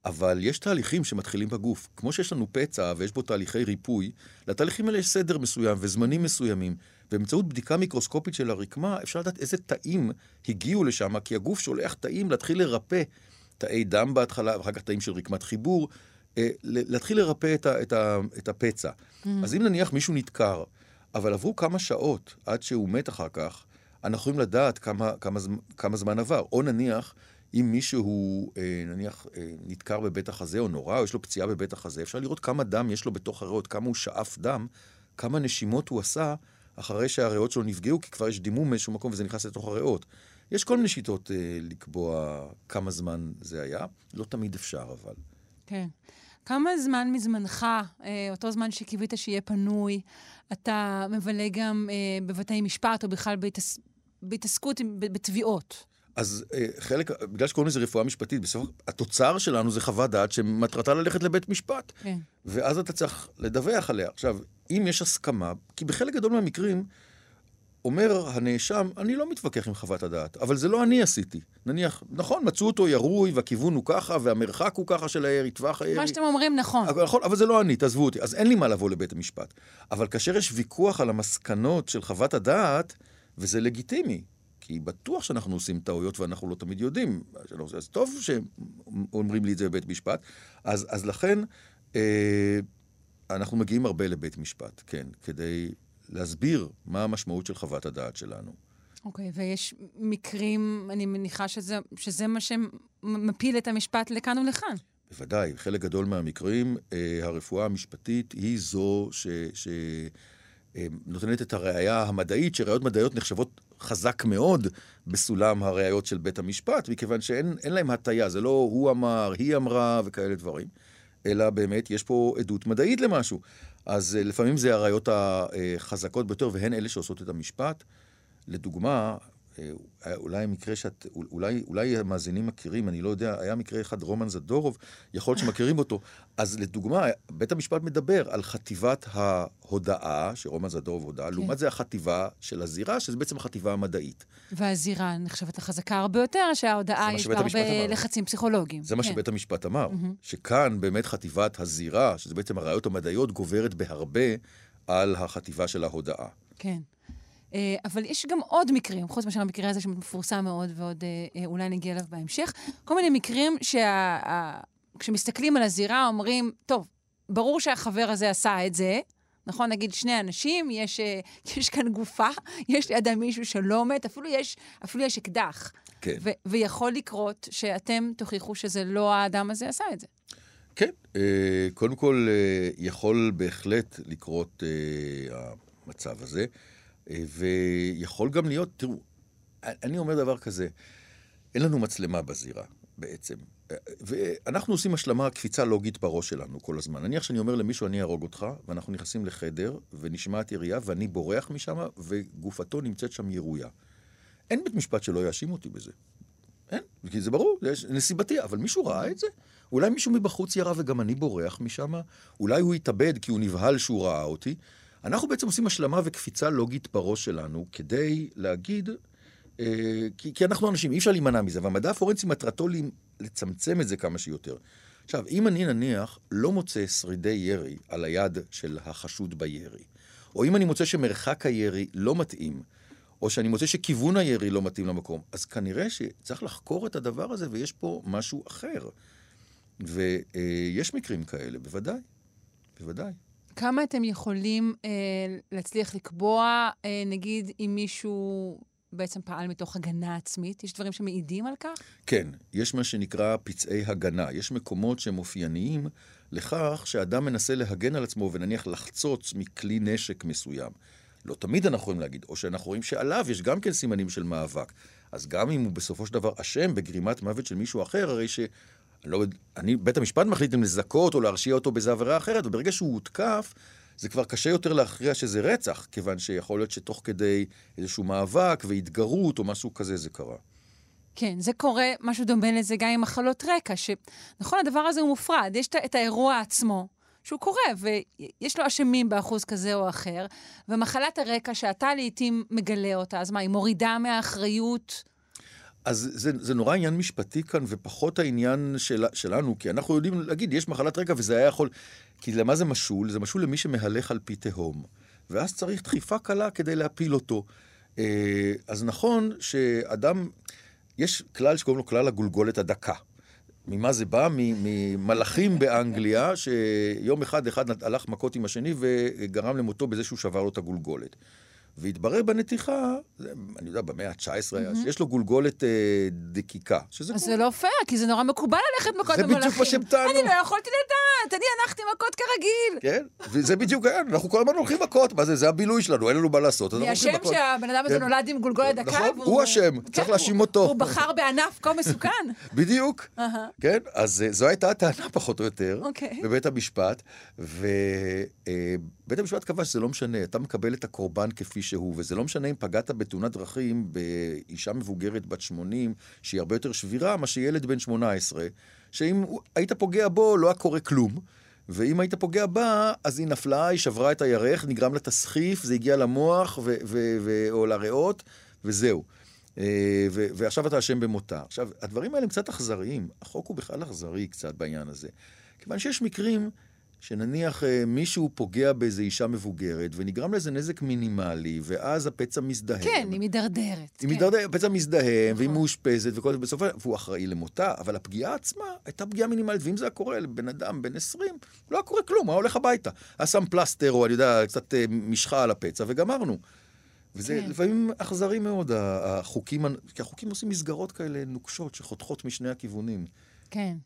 אבל יש תהליכים שמתחילים בגוף. כמו שיש לנו פצע ויש בו תהליכי ריפוי, לתהליכים האלה יש סדר מסוים וזמנים מסוימים. באמצעות בדיקה מיקרוסקופית של הרקמה, אפשר לדעת איזה תאים הגיעו לשם, כי הגוף שולח תאים להתחיל לרפא תאי דם בהתחלה, ואחר כך תאים של רקמת חיבור, להתחיל לרפא את, ה, את, ה, את הפצע. Mm-hmm. אז אם נניח מישהו נדקר, אבל עברו כמה שעות עד שהוא מת אחר כך, אנחנו יכולים לדעת כמה, כמה, כמה זמן עבר. או נניח, אם מישהו, אה, נניח, אה, נדקר בבית החזה או נורא, או יש לו פציעה בבית החזה, אפשר לראות כמה דם יש לו בתוך הריאות, כמה הוא שאף דם, כמה נשימות הוא עשה אחרי שהריאות שלו נפגעו, כי כבר יש דימום מאיזשהו מקום וזה נכנס לתוך הריאות. יש כל מיני שיטות אה, לקבוע כמה זמן זה היה, לא תמיד אפשר אבל. כן. כמה זמן מזמנך, אה, אותו זמן שקיווית שיהיה פנוי, אתה מבלה גם אה, בבתי משפט או בכלל בהתעס... בהתעסקות בתביעות? אז אה, חלק, בגלל שקוראים לזה רפואה משפטית, בסוף התוצר שלנו זה חוות דעת שמטרתה ללכת לבית משפט. כן. ואז אתה צריך לדווח עליה. עכשיו, אם יש הסכמה, כי בחלק גדול מהמקרים, אומר הנאשם, אני לא מתווכח עם חוות הדעת, אבל זה לא אני עשיתי. נניח, נכון, מצאו אותו ירוי, והכיוון הוא ככה, והמרחק הוא ככה של הירי, טווח הירי. מה שאתם אומרים נכון. אבל, נכון, אבל זה לא אני, תעזבו אותי. אז אין לי מה לבוא לבית המשפט. אבל כאשר יש ויכוח על המסקנות של חוות הדעת, וזה לגיטימי, כי בטוח שאנחנו עושים טעויות ואנחנו לא תמיד יודעים. אז טוב שאומרים לי את זה בבית משפט. אז, אז לכן, אה, אנחנו מגיעים הרבה לבית משפט, כן, כדי להסביר מה המשמעות של חוות הדעת שלנו. אוקיי, okay, ויש מקרים, אני מניחה שזה, שזה מה שמפיל את המשפט לכאן ולכאן. בוודאי, חלק גדול מהמקרים, אה, הרפואה המשפטית היא זו ש... ש אה, נותנת את הראייה המדעית, שראיות מדעיות נחשבות חזק מאוד בסולם הראיות של בית המשפט, מכיוון שאין להם הטיה, זה לא הוא אמר, היא אמרה וכאלה דברים, אלא באמת יש פה עדות מדעית למשהו. אז אה, לפעמים זה הראיות החזקות ביותר, והן אלה שעושות את המשפט. לדוגמה, אולי מקרה שאת, אולי, אולי המאזינים מכירים, אני לא יודע, היה מקרה אחד, רומן זדורוב, יכול להיות שמכירים אותו. אז לדוגמה, בית המשפט מדבר על חטיבת ההודאה, שרומן זדורוב הודה, כן. לעומת זה החטיבה של הזירה, שזה בעצם החטיבה המדעית. והזירה נחשבת החזקה הרבה יותר, שההודאה יש בה הרבה לחצים פסיכולוגיים. זה מה כן. שבית המשפט אמר, mm-hmm. שכאן באמת חטיבת הזירה, שזה בעצם הראיות המדעיות, גוברת בהרבה על החטיבה של ההודאה. כן. אה, אבל יש גם עוד מקרים, חוץ מאשר המקרה הזה שמפורסם מאוד ועוד אה, אה, אולי נגיע אליו בהמשך, כל מיני מקרים שכשמסתכלים על הזירה אומרים, טוב, ברור שהחבר הזה עשה את זה, נכון? נגיד שני אנשים, יש, יש כאן גופה, יש לידם מישהו שלא מת, אפילו יש, אפילו יש אקדח. כן. ו- ויכול לקרות שאתם תוכיחו שזה לא האדם הזה עשה את זה. כן, קודם כל, יכול בהחלט לקרות המצב הזה. אה, ויכול גם להיות, תראו, אני אומר דבר כזה, אין לנו מצלמה בזירה בעצם. אה, ואנחנו עושים השלמה, קפיצה לוגית בראש שלנו כל הזמן. נניח שאני אומר למישהו, אני אהרוג אותך, ואנחנו נכנסים לחדר, ונשמעת ירייה, ואני בורח משם, וגופתו נמצאת שם ירויה. אין בית משפט שלא יאשים אותי בזה. אין, כי זה ברור, זה נסיבתי, אבל מישהו ראה את זה? אולי מישהו מבחוץ ירה וגם אני בורח משם? אולי הוא התאבד כי הוא נבהל שהוא ראה אותי? אנחנו בעצם עושים השלמה וקפיצה לוגית בראש שלנו כדי להגיד, אה, כי, כי אנחנו אנשים, אי אפשר להימנע מזה, והמדע הפורנצי מטרתו לצמצם את זה כמה שיותר. עכשיו, אם אני נניח לא מוצא שרידי ירי על היד של החשוד בירי, או אם אני מוצא שמרחק הירי לא מתאים, או שאני מוצא שכיוון הירי לא מתאים למקום, אז כנראה שצריך לחקור את הדבר הזה ויש פה משהו אחר. ויש מקרים כאלה, בוודאי, בוודאי. כמה אתם יכולים אה, להצליח לקבוע, אה, נגיד, אם מישהו בעצם פעל מתוך הגנה עצמית? יש דברים שמעידים על כך? כן, יש מה שנקרא פצעי הגנה. יש מקומות שהם אופייניים לכך שאדם מנסה להגן על עצמו ונניח לחצוץ מכלי נשק מסוים. לא תמיד אנחנו יכולים להגיד, או שאנחנו רואים שעליו יש גם כן סימנים של מאבק. אז גם אם הוא בסופו של דבר אשם בגרימת מוות של מישהו אחר, הרי ש... לא, אני, בית המשפט מחליט אם לזכות או להרשיע אותו באיזו עבירה אחרת, וברגע שהוא הותקף, זה כבר קשה יותר להכריע שזה רצח, כיוון שיכול להיות שתוך כדי איזשהו מאבק והתגרות או משהו כזה זה קרה. כן, זה קורה, משהו דומה לזה גם עם מחלות רקע, שנכון, הדבר הזה הוא מופרד, יש את האירוע עצמו, שהוא קורה, ויש לו אשמים באחוז כזה או אחר, ומחלת הרקע שאתה לעיתים מגלה אותה, אז מה, היא מורידה מהאחריות אז זה, זה נורא עניין משפטי כאן, ופחות העניין של, שלנו, כי אנחנו יודעים להגיד, יש מחלת רקע וזה היה יכול... כי למה זה משול? זה משול למי שמהלך על פי תהום. ואז צריך דחיפה קלה כדי להפיל אותו. אה, אז נכון שאדם, יש כלל שקוראים לו כלל הגולגולת הדקה. ממה זה בא? ממלאכים באנגליה, שיום אחד אחד הלך מכות עם השני וגרם למותו בזה שהוא שבר לו את הגולגולת. והתברר בנתיחה, זה, אני יודע, במאה ה-19 היה, שיש לו גולגולת אה, דקיקה. שזה אז זה לא פייר, כי זה נורא מקובל ללכת מכות במלאכים. זה בדיוק מה שהם טענו. אני לא יכולתי לדעת, אני הנחתי מכות כרגיל. כן, וזה בדיוק היה, אנחנו כל הזמן הולכים מכות, מה זה, זה הבילוי שלנו, אין לנו מה לעשות, מי אשם שהבן אדם הזה כן. נולד עם גולגולת דקה? נכון, הוא אשם, צריך כן, להאשים אותו. הוא בחר בענף כה מסוכן. בדיוק, כן, אז אה, זו הייתה הטענה פחות או יותר, אוקיי. בבית המשפט, ובית המשפט קבע שזה לא משנה, אתה מקבל את הקורבן כפי שהוא, וזה לא משנה אם פגעת בתאונת דרכים באישה מבוגרת בת 80, שהיא הרבה יותר שבירה, מה שילד בן 18, שאם היית פוגע בו, לא היה קורה כלום. ואם היית פוגע בה, אז היא נפלה, היא שברה את הירך, נגרם לה תסחיף, זה הגיע למוח ו- ו- ו- או לריאות, וזהו. אה, ו- ועכשיו אתה אשם במותה. עכשיו, הדברים האלה הם קצת אכזריים. החוק הוא בכלל אכזרי קצת בעניין הזה. כיוון שיש מקרים שנניח אה, מישהו פוגע באיזו אישה מבוגרת, ונגרם לזה נזק מינימלי, ואז הפצע מזדהם. כן, היא מידרדרת. היא כן. מידרדרת, הפצע מזדהם, והיא נכון. מאושפזת, וכל זה בסופו של דבר, והוא אחראי למותה, אבל הפגיעה עצמה הייתה פגיעה מינימלית, ואם זה היה קורה לבן אדם בן 20, לא היה קורה כלום, היה הולך הביתה. היה שם פלסטר, או אני יודע, קצת אה, משחה על הפצע, וגמרנו. וזה כן. לפעמים אכזרי מאוד, החוקים, כי החוקים עושים מסגרות כאלה נוקשות, שחותכות משני הכיוונים. כן.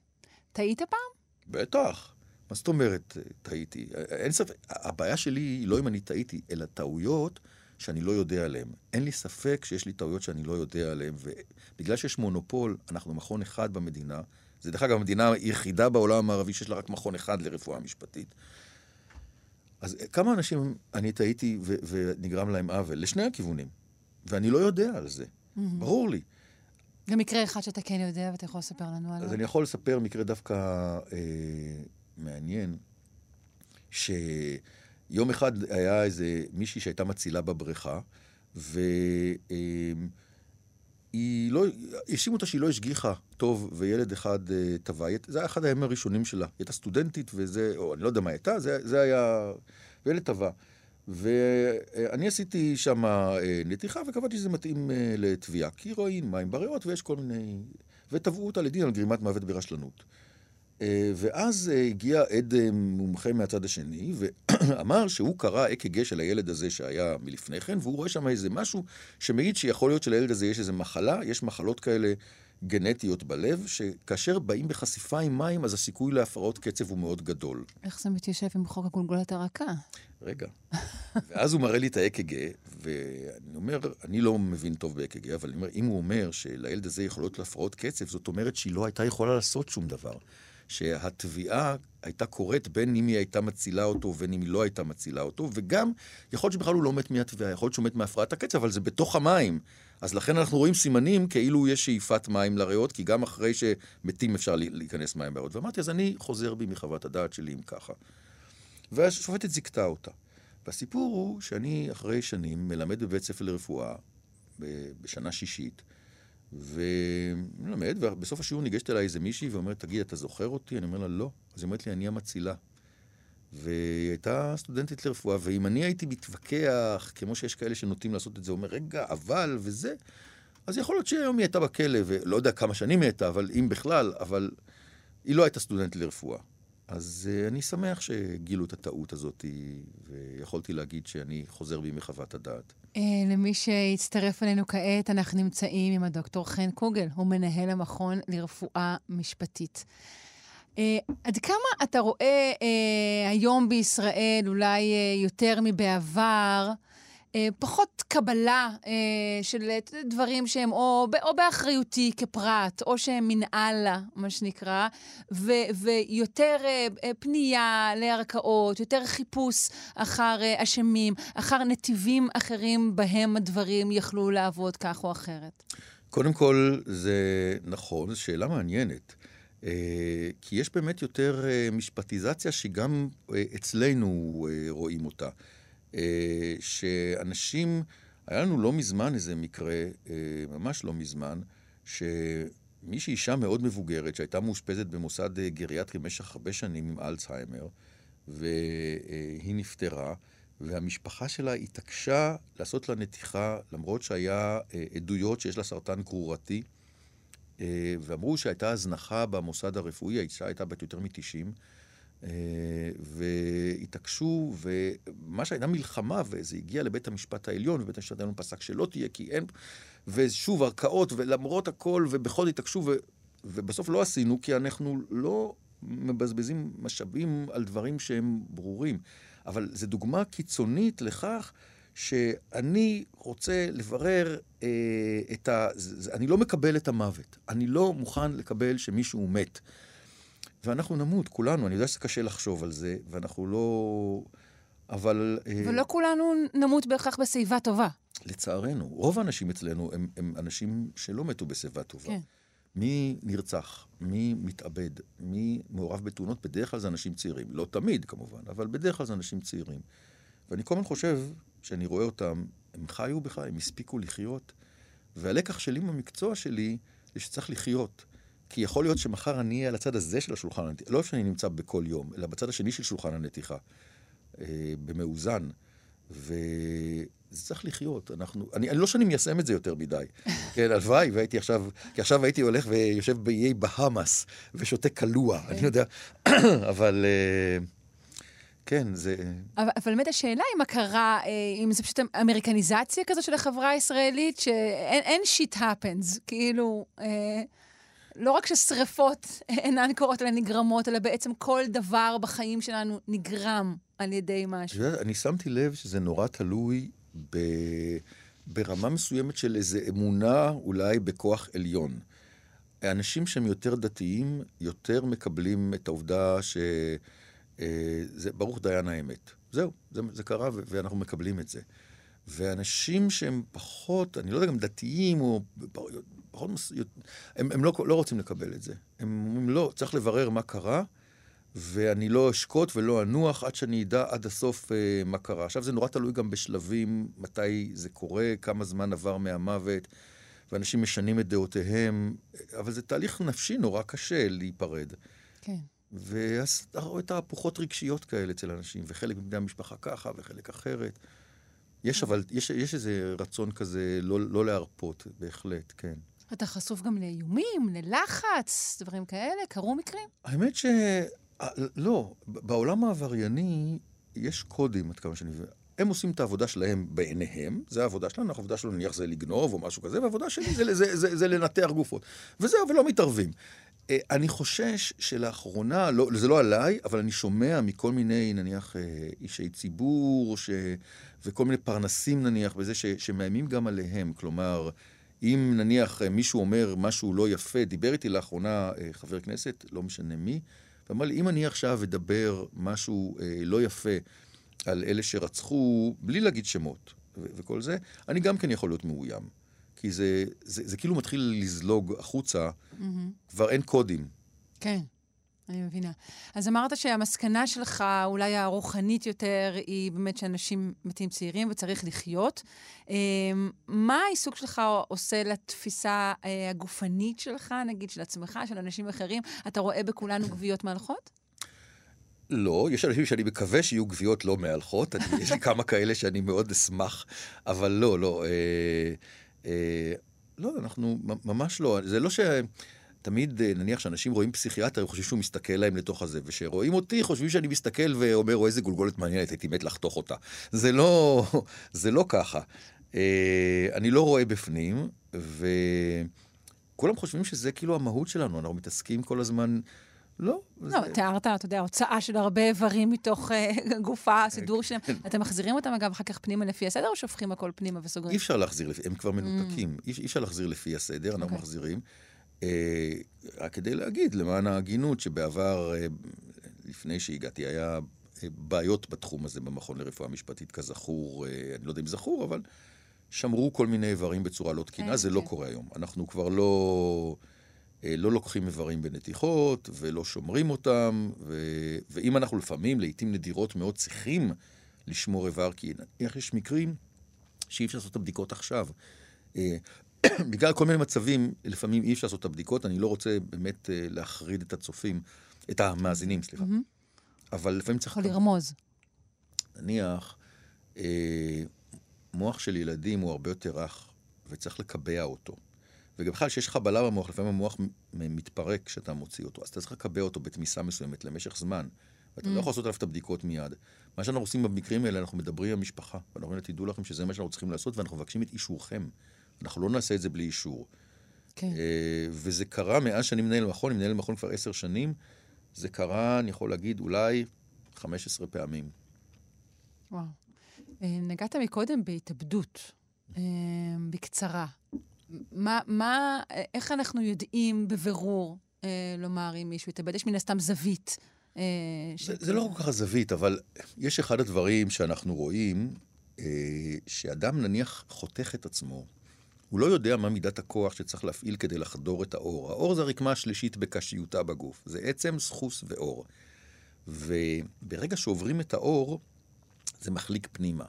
טעית פעם? בטח. מה זאת אומרת טעיתי? אין ספק, הבעיה שלי היא לא אם אני טעיתי, אלא טעויות שאני לא יודע עליהן. אין לי ספק שיש לי טעויות שאני לא יודע עליהן, ובגלל שיש מונופול, אנחנו מכון אחד במדינה, זה דרך אגב המדינה היחידה בעולם המערבי שיש לה רק מכון אחד לרפואה משפטית. אז כמה אנשים אני טעיתי ו- ונגרם להם עוול, לשני הכיוונים, ואני לא יודע על זה, mm-hmm. ברור לי. גם מקרה אחד שאתה כן יודע ואתה יכול לספר לנו עליו. אז אני יכול לספר מקרה דווקא אה, מעניין, שיום אחד היה איזה מישהי שהייתה מצילה בבריכה, והיא לא, האשימו אותה שהיא לא השגיחה טוב, וילד אחד אה, טבע. זה היה אחד הימים הראשונים שלה. היא הייתה סטודנטית, וזה, או אני לא יודע מה הייתה, זה, זה היה... וילד טבע. ואני עשיתי שם אה, נתיחה וקבעתי שזה מתאים אה, לתביעה. כי רואים מים בריאות ויש כל מיני... ותבעו אותה לדין על גרימת מוות ברשלנות. אה, ואז אה, הגיע עד מומחה מהצד השני, ואמר שהוא קרא אק"ג של הילד הזה שהיה מלפני כן, והוא רואה שם איזה משהו שמעיד שיכול להיות שלילד הזה יש איזה מחלה, יש מחלות כאלה גנטיות בלב, שכאשר באים בחשיפה עם מים, אז הסיכוי להפרעות קצב הוא מאוד גדול. איך זה מתיישב עם חוק הגולגולת הרכה? רגע. ואז הוא מראה לי את האק"ג, ואני אומר, אני לא מבין טוב באק"ג, אבל אני אומר, אם הוא אומר שלילד הזה יכולות להפרעות קצב, זאת אומרת שהיא לא הייתה יכולה לעשות שום דבר. שהתביעה הייתה קורית בין אם היא הייתה מצילה אותו ובין אם היא לא הייתה מצילה אותו, וגם יכול להיות שבכלל הוא לא מת מהתביעה, יכול להיות שהוא מת מהפרעת הקצב, אבל זה בתוך המים. אז לכן אנחנו רואים סימנים כאילו יש שאיפת מים לריאות, כי גם אחרי שמתים אפשר להיכנס מים לריאות. ואמרתי, אז אני חוזר בי מחוות הדעת שלי אם ככה. והשופטת זיכתה אותה. והסיפור הוא שאני אחרי שנים מלמד בבית ספר לרפואה, בשנה שישית, ומלמד, ובסוף השיעור ניגשת אליי איזה מישהי ואומרת, תגיד, אתה זוכר אותי? אני אומר לה, לא. אז היא אומרת לי, אני המצילה. והיא הייתה סטודנטית לרפואה, ואם אני הייתי מתווכח, כמו שיש כאלה שנוטים לעשות את זה, אומר, רגע, אבל וזה, אז יכול להיות שהיום היא הייתה בכלא, ולא יודע כמה שנים היא הייתה, אבל אם בכלל, אבל היא לא הייתה סטודנטית לרפואה. אז uh, אני שמח שגילו את הטעות הזאת, ויכולתי להגיד שאני חוזר בי מחוות הדעת. Uh, למי שהצטרף אלינו כעת, אנחנו נמצאים עם הדוקטור חן קוגל, הוא מנהל המכון לרפואה משפטית. Uh, עד כמה אתה רואה היום בישראל, אולי יותר מבעבר, אה, פחות קבלה אה, של דברים שהם או, או באחריותי כפרט, או שהם מנהלה, מה שנקרא, ו, ויותר אה, פנייה לערכאות, יותר חיפוש אחר אשמים, אחר נתיבים אחרים בהם הדברים יכלו לעבוד כך או אחרת. קודם כל, זה נכון, זו שאלה מעניינת. כי יש באמת יותר משפטיזציה שגם אצלנו רואים אותה. אה, שאנשים, היה לנו לא מזמן איזה מקרה, אה, ממש לא מזמן, שמישהי אישה מאוד מבוגרת, שהייתה מאושפזת במוסד אה, גריאטרי במשך הרבה שנים עם אלצהיימר, והיא נפטרה, והמשפחה שלה התעקשה לעשות לה נתיחה, למרות שהיה עדויות שיש לה סרטן גרורתי. ואמרו שהייתה הזנחה במוסד הרפואי, האישה הייתה בת יותר מ-90, אה, והתעקשו, ומה שהייתה מלחמה, וזה הגיע לבית המשפט העליון, ובית המשפט העליון פסק שלא תהיה, כי אין... ושוב, ערכאות, ולמרות הכל, ובכל זאת התעקשו, ו... ובסוף לא עשינו, כי אנחנו לא מבזבזים משאבים על דברים שהם ברורים. אבל זו דוגמה קיצונית לכך שאני רוצה לברר אה, את ה... אני לא מקבל את המוות. אני לא מוכן לקבל שמישהו מת. ואנחנו נמות, כולנו. אני יודע שזה קשה לחשוב על זה, ואנחנו לא... אבל... אה, ולא אה... כולנו נמות בהכרח בשיבה טובה. לצערנו. רוב האנשים אצלנו הם, הם אנשים שלא מתו בשיבה טובה. כן. מי נרצח, מי מתאבד, מי מעורב בתאונות, בדרך כלל זה אנשים צעירים. לא תמיד, כמובן, אבל בדרך כלל זה אנשים צעירים. ואני כל הזמן חושב, כשאני רואה אותם, הם חיו בכלל, הם הספיקו לחיות. והלקח שלי במקצוע שלי, זה שצריך לחיות. כי יכול להיות שמחר אני אהיה על הצד הזה של השולחן הנתיחה, לא שאני נמצא בכל יום, אלא בצד השני של שולחן הנתיחה, אה, במאוזן. וזה צריך לחיות. אנחנו, אני, אני לא שאני מיישם את זה יותר מדי. כן, הלוואי, והייתי עכשיו, כי עכשיו הייתי הולך ויושב באיי בהאמאס ושותה קלוע, אני יודע, אבל... Uh, כן, זה... אבל, אבל באמת השאלה היא מה קרה, אה, אם זה פשוט אמריקניזציה כזו של החברה הישראלית, שאין שיט happens, כאילו, אה, לא רק ששריפות אינן קורות אלא נגרמות, אלא בעצם כל דבר בחיים שלנו נגרם על ידי משהו. יודעת, אני שמתי לב שזה נורא תלוי ב... ברמה מסוימת של איזו אמונה אולי בכוח עליון. אנשים שהם יותר דתיים, יותר מקבלים את העובדה ש... אה, זה ברוך דיין האמת. זהו, זה, זה קרה ו- ואנחנו מקבלים את זה. ואנשים שהם פחות, אני לא יודע, גם דתיים או פחות, הם, הם לא, לא רוצים לקבל את זה. הם אומרים, לא, צריך לברר מה קרה, ואני לא אשקוט ולא אנוח עד שאני אדע עד הסוף אה, מה קרה. עכשיו, זה נורא תלוי גם בשלבים, מתי זה קורה, כמה זמן עבר מהמוות, ואנשים משנים את דעותיהם, אבל זה תהליך נפשי נורא קשה להיפרד. כן. ואז אתה רואה את ההפוכות רגשיות כאלה אצל אנשים, וחלק מבני המשפחה ככה וחלק אחרת. יש אבל, יש, יש איזה רצון כזה לא, לא להרפות, בהחלט, כן. אתה חשוף גם לאיומים, ללחץ, דברים כאלה? קרו מקרים? האמת ש... אה, לא, בעולם העברייני יש קודים, עד כמה שאני מבין. הם עושים את העבודה שלהם בעיניהם, זה העבודה שלנו, העבודה שלנו נניח זה לגנוב או משהו כזה, והעבודה שלי זה, זה, זה, זה לנתח גופות. וזהו, ולא מתערבים. אה, אני חושש שלאחרונה, לא, זה לא עליי, אבל אני שומע מכל מיני, נניח, אה, אישי ציבור, ש... וכל מיני פרנסים, נניח, בזה ש... שמאיימים גם עליהם. כלומר, אם נניח מישהו אומר משהו לא יפה, דיבר איתי לאחרונה חבר כנסת, לא משנה מי, ואמר לי, אם אני עכשיו אדבר משהו אה, לא יפה על אלה שרצחו, בלי להגיד שמות ו- וכל זה, אני גם כן יכול להיות מאוים. כי זה, זה, זה, זה כאילו מתחיל לזלוג החוצה, mm-hmm. כבר אין קודים. כן. אני מבינה. אז אמרת שהמסקנה שלך, אולי הרוחנית יותר, היא באמת שאנשים מתים צעירים וצריך לחיות. אמ, מה העיסוק שלך עושה לתפיסה אה, הגופנית שלך, נגיד, של עצמך, של אנשים אחרים? אתה רואה בכולנו גוויות מהלכות? לא, יש אנשים שאני מקווה שיהיו גוויות לא מהלכות, אני, יש לי כמה כאלה שאני מאוד אשמח, אבל לא, לא. אה, אה, לא, אנחנו ממש לא. זה לא ש... תמיד, אה, נניח שאנשים רואים פסיכיאטר, הם חושבים שהוא מסתכל להם לתוך הזה, וכשרואים אותי, חושבים שאני מסתכל ואומר, או איזה גולגולת מעניינת, הייתי מת לחתוך אותה. זה לא, זה לא ככה. אה, אני לא רואה בפנים, וכולם חושבים שזה כאילו המהות שלנו, אנחנו מתעסקים כל הזמן... לא. לא, זה... תיארת, אתה יודע, הוצאה של הרבה איברים מתוך uh, גופה, סידור שלהם. כן. אתם מחזירים אותם, אגב, אחר כך פנימה לפי הסדר, או שופכים הכל פנימה וסוגרים? אי אפשר להחזיר, הם כבר מנותקים. Mm. אי אפשר להחזיר לפי הסדר, אנחנו. אוקיי. מחזירים. אה, רק כדי להגיד, למען ההגינות, שבעבר, אה, לפני שהגעתי, היה אה, בעיות בתחום הזה במכון לרפואה משפטית, כזכור, אני לא יודע אם זכור, אבל שמרו כל מיני איברים בצורה לא תקינה, זה לא קורה היום. אנחנו כבר לא... לא לוקחים איברים בנתיחות ולא שומרים אותם, ו... ואם אנחנו לפעמים, לעיתים נדירות מאוד, צריכים לשמור איבר, כי נניח יש מקרים שאי אפשר לעשות את הבדיקות עכשיו. בגלל כל מיני מצבים, לפעמים אי אפשר לעשות את הבדיקות, אני לא רוצה באמת אה, להחריד את הצופים, את המאזינים, סליחה. אבל לפעמים צריך... יכול לרמוז. נניח, אה, מוח של ילדים הוא הרבה יותר רך, וצריך לקבע אותו. ובכלל, כשיש חבלה במוח, לפעמים המוח מתפרק כשאתה מוציא אותו, אז אתה צריך לקבע אותו בתמיסה מסוימת למשך זמן. ואתה לא יכול לעשות עליו את הבדיקות מיד. מה שאנחנו עושים במקרים האלה, אנחנו מדברים עם המשפחה, ואנחנו אומרים, תדעו לכם שזה מה שאנחנו צריכים לעשות, ואנחנו מבקשים את אישורכם. אנחנו לא נעשה את זה בלי אישור. כן. אה, וזה קרה מאז שאני מנהל מכון, אני מנהל מכון כבר עשר שנים, זה קרה, אני יכול להגיד, אולי 15 פעמים. וואו. אה, נגעת מקודם בהתאבדות. אה, בקצרה. מה, מה, איך אנחנו יודעים בבירור לומר אם מישהו התאבד? יש מן הסתם זווית. ש... זה, זה לא כל כך הזווית, אבל יש אחד הדברים שאנחנו רואים, שאדם נניח חותך את עצמו, הוא לא יודע מה מידת הכוח שצריך להפעיל כדי לחדור את האור. האור זה הרקמה השלישית בקשיותה בגוף. זה עצם, סחוס ואור. וברגע שעוברים את האור, זה מחליק פנימה.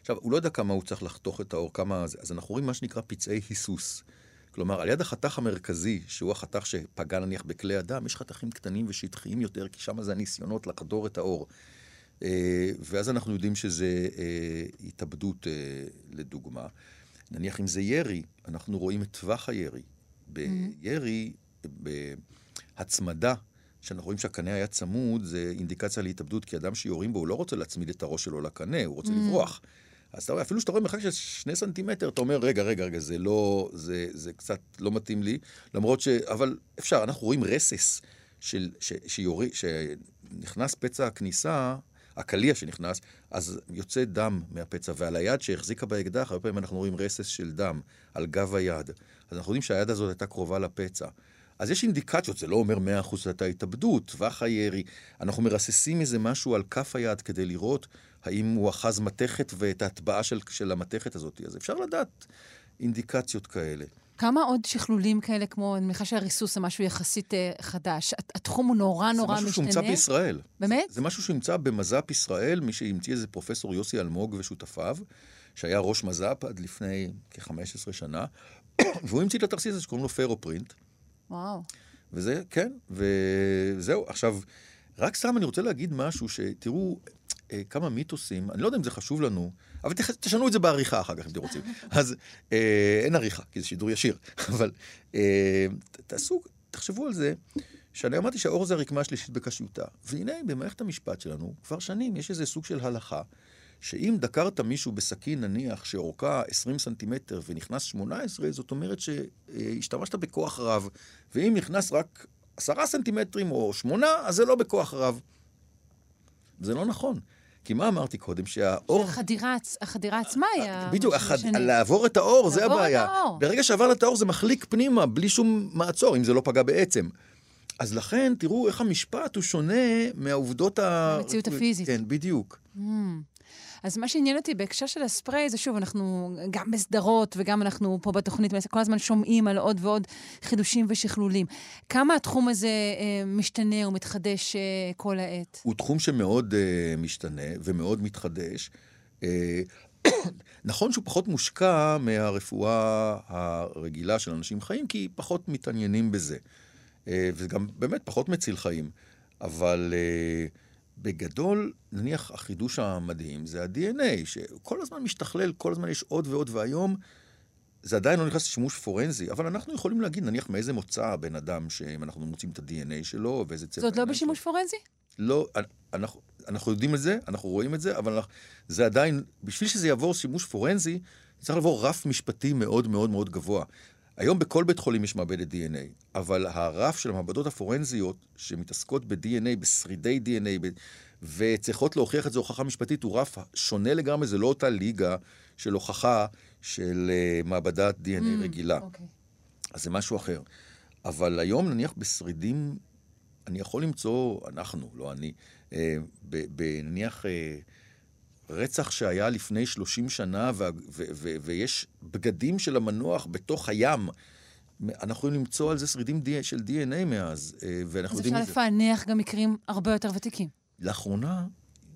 עכשיו, הוא לא יודע כמה הוא צריך לחתוך את האור, כמה... אז אנחנו רואים מה שנקרא פצעי היסוס. כלומר, על יד החתך המרכזי, שהוא החתך שפגע נניח בכלי אדם, יש חתכים קטנים ושטחיים יותר, כי שם זה הניסיונות לחדור את האור. אה, ואז אנחנו יודעים שזה אה, התאבדות, אה, לדוגמה. נניח אם זה ירי, אנחנו רואים את טווח הירי. בירי, בהצמדה, שאנחנו רואים שהקנה היה צמוד, זה אינדיקציה להתאבדות, כי אדם שיורים בו, הוא לא רוצה להצמיד את הראש שלו לקנה, הוא רוצה לברוח. אז אתה רואה, אפילו שאתה רואה מרחק של שני סנטימטר, אתה אומר, רגע, רגע, רגע, זה לא, זה, זה קצת לא מתאים לי, למרות ש... אבל אפשר, אנחנו רואים רסס של, ש, שיורי, שנכנס פצע הכניסה, הקליע שנכנס, אז יוצא דם מהפצע, ועל היד שהחזיקה באקדח, הרבה פעמים אנחנו רואים רסס של דם על גב היד. אז אנחנו יודעים שהיד הזאת הייתה קרובה לפצע. אז יש אינדיקציות, זה לא אומר 100% שהייתה התאבדות, טווח הירי. אנחנו מרססים איזה משהו על כף היד כדי לראות האם הוא אחז מתכת ואת ההטבעה של, של המתכת הזאת. אז אפשר לדעת אינדיקציות כאלה. כמה עוד שכלולים כאלה, כמו, אני מניחה שהריסוס זה משהו יחסית אה, חדש. התחום הוא נורא נורא משתנה. זה משהו שהומצא בישראל. באמת? זה, זה משהו שהומצא במז"פ ישראל, מי שהמציא איזה פרופסור יוסי אלמוג ושותפיו, שהיה ראש מז"פ עד לפני כ-15 שנה, והוא המציא את התרסיס הזה שקוראים לו פרופרינט. וואו. וזה, כן, וזהו. עכשיו, רק סתם אני רוצה להגיד משהו, שתראו אה, כמה מיתוסים, אני לא יודע אם זה חשוב לנו, אבל תח, תשנו את זה בעריכה אחר כך, אם אתם רוצים. אז אה, אין עריכה, כי זה שידור ישיר, אבל אה, תעשו, תחשבו על זה, שאני אמרתי שהאור זה הרקמה השלישית בקשיותה. והנה, במערכת המשפט שלנו, כבר שנים יש איזה סוג של הלכה, שאם דקרת מישהו בסכין, נניח, שאורכה 20 סנטימטר ונכנס 18, זאת אומרת שהשתמשת בכוח רב. ואם נכנס רק 10 סנטימטרים או 8, אז זה לא בכוח רב. זה לא נכון. כי מה אמרתי קודם? שהאור... החדירה, החדירה עצמה היה... בדיוק, החד... לעבור את האור, זה הבעיה. לעבור את האור. ברגע שעבר את האור זה מחליק פנימה, בלי שום מעצור, אם זה לא פגע בעצם. אז לכן, תראו איך המשפט הוא שונה מהעובדות ה... המציאות הפיזית. כן, בדיוק. Mm. אז מה שעניין אותי בהקשר של הספרי, זה שוב, אנחנו גם בסדרות וגם אנחנו פה בתוכנית, כל הזמן שומעים על עוד ועוד חידושים ושכלולים. כמה התחום הזה אה, משתנה ומתחדש אה, כל העת? הוא תחום שמאוד אה, משתנה ומאוד מתחדש. נכון שהוא פחות מושקע מהרפואה הרגילה של אנשים חיים, כי פחות מתעניינים בזה. אה, וזה גם באמת פחות מציל חיים. אבל... אה, בגדול, נניח החידוש המדהים זה ה-DNA, שכל הזמן משתכלל, כל הזמן יש עוד ועוד, והיום זה עדיין לא נכנס לשימוש פורנזי, אבל אנחנו יכולים להגיד, נניח, מאיזה מוצא הבן אדם, שאם אנחנו מוצאים את ה-DNA שלו, ואיזה צבע... זאת לא בשימוש שלו. פורנזי? לא, אנחנו, אנחנו יודעים את זה, אנחנו רואים את זה, אבל אנחנו, זה עדיין, בשביל שזה יעבור שימוש פורנזי, צריך לעבור רף משפטי מאוד מאוד מאוד גבוה. היום בכל בית חולים יש מעבדת DNA, אבל הרף של המעבדות הפורנזיות שמתעסקות ב-DNA, בשרידי DNA, ב... וצריכות להוכיח את זה הוכחה משפטית, הוא רף שונה לגמרי, זה לא אותה ליגה של הוכחה של uh, מעבדת DNA mm, רגילה. Okay. אוקיי. אז זה משהו אחר. אבל היום, נניח בשרידים, אני יכול למצוא, אנחנו, לא אני, uh, נניח... Uh, רצח שהיה לפני 30 שנה, ו- ו- ו- ויש בגדים של המנוח בתוך הים. אנחנו יכולים למצוא על זה שרידים של DNA מאז, אה, ואנחנו יודעים. אז אפשר לפענח גם מקרים הרבה יותר ותיקים. לאחרונה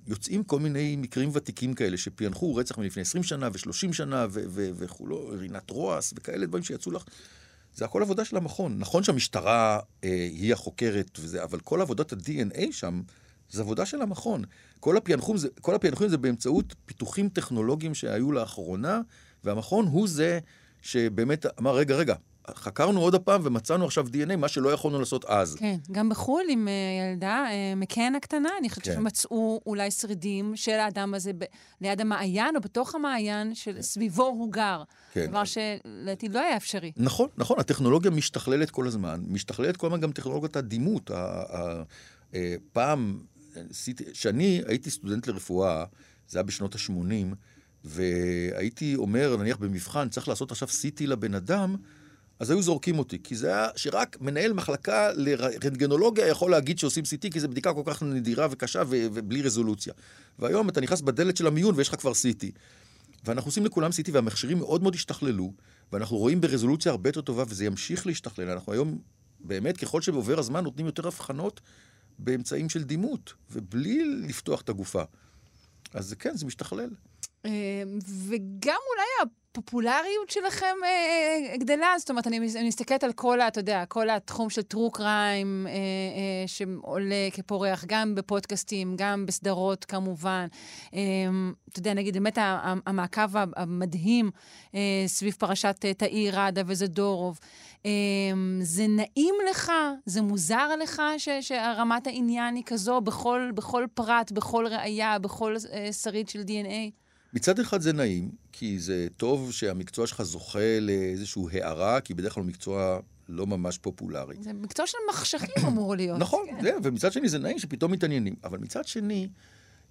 יוצאים כל מיני מקרים ותיקים כאלה, שפענחו רצח מלפני 20 שנה ו-30 שנה וכולו, רינת רועס וכאלה דברים שיצאו לך. זה הכל עבודה של המכון. נכון שהמשטרה אה, היא החוקרת וזה, אבל כל עבודת ה-DNA שם, זה עבודה של המכון. כל הפענחים זה, כל הפענחים זה באמצעות פיתוחים טכנולוגיים שהיו לאחרונה, והמכון הוא זה שבאמת אמר, רגע, רגע, חקרנו עוד הפעם ומצאנו עכשיו DNA, מה שלא יכולנו לעשות אז. כן, גם בחו"ל עם uh, ילדה, uh, מקן הקטנה, אני חושבת כן. שמצאו אולי שרידים של האדם הזה ב- ליד המעיין או בתוך המעיין שסביבו הוא גר. כן. דבר שלדעתי לא היה אפשרי. נכון, נכון, הטכנולוגיה משתכללת כל הזמן, משתכללת כל הזמן גם טכנולוגיית הדימות. ה- ה- אה, פעם, כשאני הייתי סטודנט לרפואה, זה היה בשנות ה-80, והייתי אומר, נניח במבחן, צריך לעשות עכשיו CT לבן אדם, אז היו זורקים אותי, כי זה היה שרק מנהל מחלקה לרנטגנולוגיה יכול להגיד שעושים CT, כי זו בדיקה כל כך נדירה וקשה ו- ובלי רזולוציה. והיום אתה נכנס בדלת של המיון ויש לך כבר CT. ואנחנו עושים לכולם CT, והמכשירים מאוד מאוד השתכללו, ואנחנו רואים ברזולוציה הרבה יותר טובה, וזה ימשיך להשתכלל. אנחנו היום, באמת, ככל שעובר הזמן, נותנים יותר הבחנות באמצעים של דימות, ובלי לפתוח את הגופה. אז כן, זה משתכלל. אה, וגם אולי הפופולריות שלכם אה, אה, גדלה, זאת אומרת, אני, אני מסתכלת על כל, אתה יודע, כל התחום של טרו קריים, שעולה כפורח, גם בפודקאסטים, גם בסדרות כמובן. אתה יודע, נגיד, באמת המעקב המדהים סביב פרשת תאי ראדה וזדורוב. זה נעים לך? זה מוזר לך ש, שרמת העניין היא כזו בכל, בכל פרט, בכל ראייה, בכל אה, שריד של DNA? מצד אחד זה נעים, כי זה טוב שהמקצוע שלך זוכה לאיזושהי הערה, כי בדרך כלל הוא מקצוע לא ממש פופולרי. זה מקצוע של מחשכים אמור להיות. נכון, כן. זה, ומצד שני זה נעים שפתאום מתעניינים. אבל מצד שני,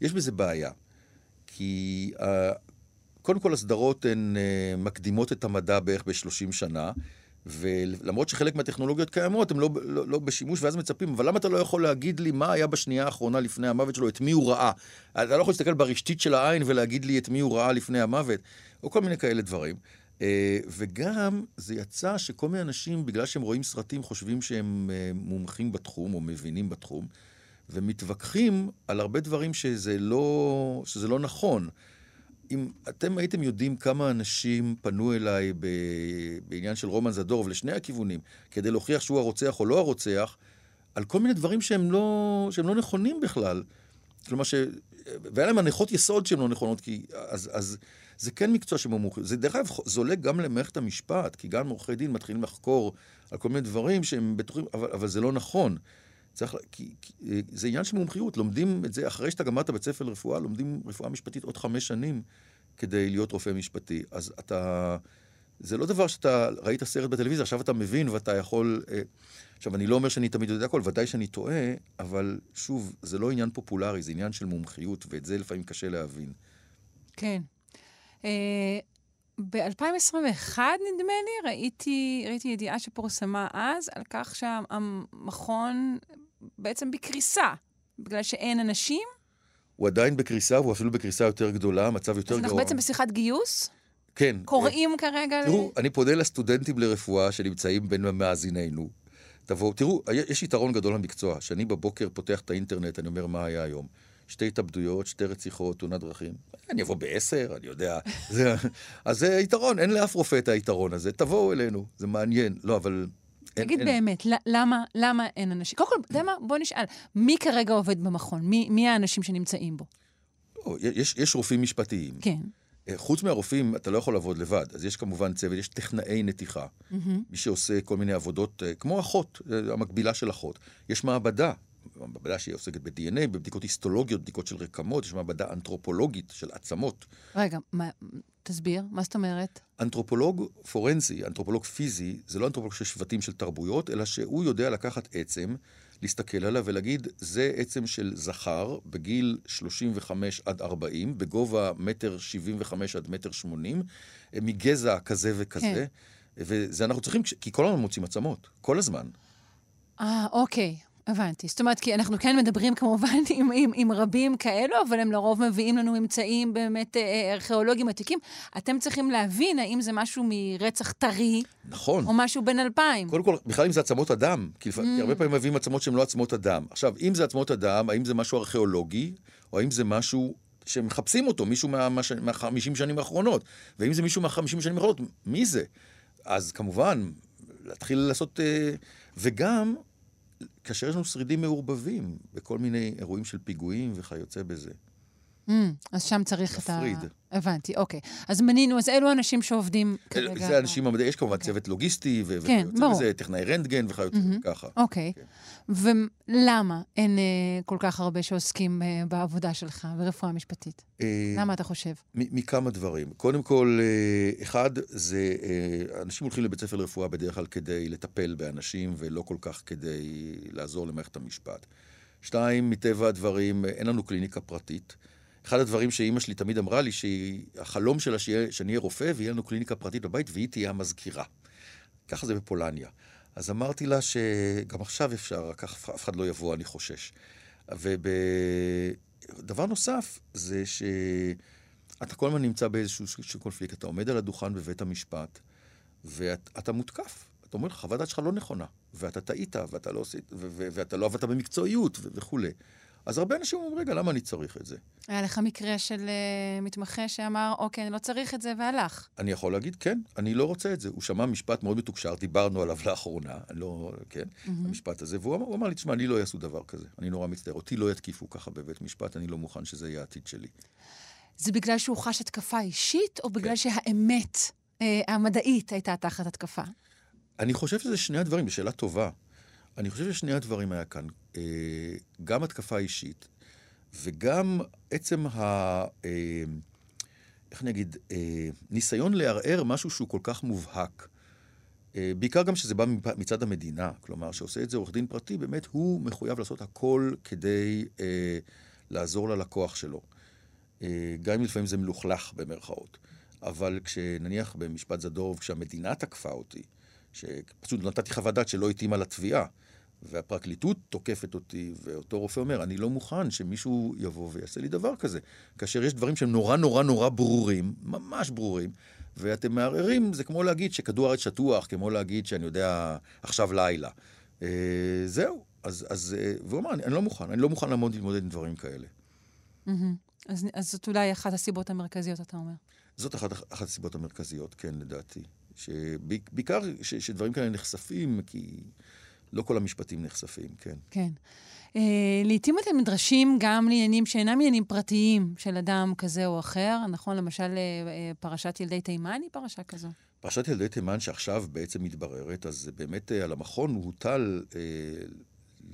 יש בזה בעיה. כי uh, קודם כל הסדרות הן uh, מקדימות את המדע בערך ב-30 שנה, ולמרות שחלק מהטכנולוגיות קיימות, הן לא, לא, לא בשימוש, ואז מצפים, אבל למה אתה לא יכול להגיד לי מה היה בשנייה האחרונה לפני המוות שלו, את מי הוא ראה? אתה לא יכול להסתכל ברשתית של העין ולהגיד לי את מי הוא ראה לפני המוות, או כל מיני כאלה דברים. Uh, וגם זה יצא שכל מיני אנשים, בגלל שהם רואים סרטים, חושבים שהם uh, מומחים בתחום או מבינים בתחום, ומתווכחים על הרבה דברים שזה לא, שזה לא נכון. אם אתם הייתם יודעים כמה אנשים פנו אליי ב, בעניין של רומן זדורוב לשני הכיוונים, כדי להוכיח שהוא הרוצח או לא הרוצח, על כל מיני דברים שהם לא, שהם לא נכונים בכלל. כלומר, ש... והיה להם הנחות יסוד שהן לא נכונות, כי אז, אז זה כן מקצוע שמומחים. זה דרך אגב זולג גם למערכת המשפט, כי גם עורכי דין מתחילים לחקור על כל מיני דברים שהם בטוחים, אבל, אבל זה לא נכון. צריך, כי, כי, זה עניין של מומחיות, לומדים את זה אחרי שאתה גמרת בית ספר לרפואה, לומדים רפואה משפטית עוד חמש שנים כדי להיות רופא משפטי. אז אתה... זה לא דבר שאתה ראית סרט בטלוויזיה, עכשיו אתה מבין ואתה יכול... אה, עכשיו, אני לא אומר שאני תמיד יודע הכל, ודאי שאני טועה, אבל שוב, זה לא עניין פופולרי, זה עניין של מומחיות, ואת זה לפעמים קשה להבין. כן. Uh, ב-2021, נדמה לי, ראיתי, ראיתי ידיעה שפורסמה אז על כך שהמכון בעצם בקריסה, בגלל שאין אנשים. הוא עדיין בקריסה, והוא אפילו בקריסה יותר גדולה, מצב יותר אז גרוע. אנחנו בעצם בשיחת גיוס? כן. קוראים כרגע... ל- תראו, אני פונה לסטודנטים לרפואה שנמצאים בין מאזינינו. תבואו, תראו, יש יתרון גדול למקצוע, שאני בבוקר פותח את האינטרנט, אני אומר מה היה היום. שתי התאבדויות, שתי רציחות, תאונת דרכים. אני אבוא בעשר, אני יודע. זה, אז זה יתרון, אין לאף רופא את היתרון הזה. תבואו אלינו, זה מעניין. לא, אבל... תגיד אין. באמת, למה, למה אין אנשים? קודם כל, אתה יודע מה? בוא נשאל, מי כרגע עובד במכון? מי, מי האנשים שנמצאים בו? יש, יש רופאים משפטיים. כן. אה, חוץ מהרופאים, אתה לא יכול לעבוד לבד. אז יש כמובן צוות, יש טכנאי נתיחה. מי שעושה כל מיני עבודות, אה, כמו אחות, אה, המקבילה של אחות. יש מעבדה, מעבדה שהיא עוסקת ב-DNA, בבדיקות היסטולוגיות, בדיקות של רקמות, יש מעבדה אנתרופולוגית של עצמות. רגע, מה, תסביר, מה זאת אומרת? אנתרופולוג פורנסי, אנתרופולוג פיזי, זה לא אנתרופולוג של שבטים של תרבויות, אלא שהוא יודע לקחת עצם, להסתכל עליו ולהגיד, זה עצם של זכר בגיל 35 עד 40, בגובה מטר 75 עד מטר 80, מגזע כזה וכזה. כן. וזה אנחנו צריכים, כי כל הזמן מוצאים עצמות, כל הזמן. אה, אוקיי, הבנתי. זאת אומרת, כי אנחנו כן מדברים כמובן עם, עם, עם רבים כאלו, אבל הם לרוב מביאים לנו ממצאים באמת אה, ארכיאולוגיים עתיקים. אתם צריכים להבין האם זה משהו מרצח טרי, נכון. או משהו בין אלפיים. קודם כל, בכלל אם זה עצמות אדם, כי, לפ... כי הרבה פעמים מביאים עצמות שהן לא עצמות אדם. עכשיו, אם זה עצמות אדם, האם זה משהו ארכיאולוגי, או האם זה משהו שמחפשים אותו, מישהו מה-50 מה... מה... שנים האחרונות, ואם זה מישהו מה-50 שנים האחרונות, מי זה? אז כמובן, להתחיל לעשות... אה, וגם, כאשר יש לנו שרידים מעורבבים בכל מיני אירועים של פיגועים וכיוצא בזה. Mm, אז שם צריך את ה... להפריד. הבנתי, אוקיי. אז מנינו, אז אלו אנשים שעובדים כרגע. זה אנשים, המדעי, יש כמובן אוקיי. צוות לוגיסטי, ו- כן, ברור. בזה, טכנאי רנטגן וכיוצא מהמם. ככה. אוקיי. כן. ולמה אין אה, כל כך הרבה שעוסקים אה, בעבודה שלך ברפואה משפטית? אה, למה אתה חושב? מ- מכמה דברים. קודם כל, אה, אחד, זה אה, אנשים הולכים לבית ספר לרפואה בדרך כלל כדי לטפל באנשים, ולא כל כך כדי לעזור למערכת המשפט. שתיים, מטבע הדברים, אה, אין לנו קליניקה פרטית. אחד הדברים שאימא שלי תמיד אמרה לי, שהחלום שלה שיהיה, שאני אהיה רופא ויהיה לנו קליניקה פרטית בבית, והיא תהיה המזכירה. ככה זה בפולניה. אז אמרתי לה שגם עכשיו אפשר, רק אף אחד לא יבוא, אני חושש. ודבר נוסף, זה שאתה כל הזמן נמצא באיזשהו קונפליקט. אתה עומד על הדוכן בבית המשפט, ואתה מותקף. אתה אומר, חוות דעת שלך לא נכונה, ואתה טעית, ואתה לא עשית, ו- ו- ואתה לא עבדת במקצועיות, ו- וכולי. אז הרבה אנשים אומרים, רגע, למה אני צריך את זה? היה לך מקרה של אה, מתמחה שאמר, אוקיי, אני לא צריך את זה, והלך. אני יכול להגיד, כן, אני לא רוצה את זה. הוא שמע משפט מאוד מתוקשר, דיברנו עליו לאחרונה, לא, כן, המשפט הזה, והוא אמר, אמר לי, תשמע, אני לא אעשו דבר כזה, אני נורא מצטער, אותי לא יתקיפו ככה בבית משפט, אני לא מוכן שזה יהיה העתיד שלי. זה בגלל שהוא חש התקפה אישית, או כן. בגלל שהאמת אה, המדעית הייתה תחת התקפה? אני חושב שזה שני הדברים, זו שאלה טובה. אני חושב ששני הדברים היה כאן, גם התקפה אישית, וגם עצם ה... אה, איך אני אגיד, אה, ניסיון לערער משהו שהוא כל כך מובהק. אה, בעיקר גם שזה בא מצד המדינה, כלומר, שעושה את זה עורך דין פרטי, באמת הוא מחויב לעשות הכל כדי אה, לעזור ללקוח שלו. אה, גם אם לפעמים זה מלוכלך במרכאות. אבל כשנניח במשפט זדורוב, כשהמדינה תקפה אותי, שפשוט נתתי חוות דעת שלא התאימה לתביעה, והפרקליטות תוקפת אותי, ואותו רופא אומר, אני לא מוכן שמישהו יבוא ויעשה לי דבר כזה. כאשר יש דברים שהם נורא נורא נורא ברורים, ממש ברורים, ואתם מערערים, זה כמו להגיד שכדור הארץ שטוח, כמו להגיד שאני יודע, עכשיו לילה. אה, זהו. אז, אז, אה, והוא אמר, אני, אני לא מוכן, אני לא מוכן לעמוד להתמודד עם דברים כאלה. אז, אז זאת אולי אחת הסיבות המרכזיות, אתה אומר. זאת אחת, אחת הסיבות המרכזיות, כן, לדעתי. שבעיקר שדברים כאלה נחשפים, כי לא כל המשפטים נחשפים, כן. כן. Uh, לעתים אתם נדרשים גם לעניינים שאינם עניינים פרטיים של אדם כזה או אחר, נכון? למשל, uh, פרשת ילדי תימן היא פרשה כזו. פרשת ילדי תימן שעכשיו בעצם מתבררת, אז באמת אה, על המכון הוטל אה,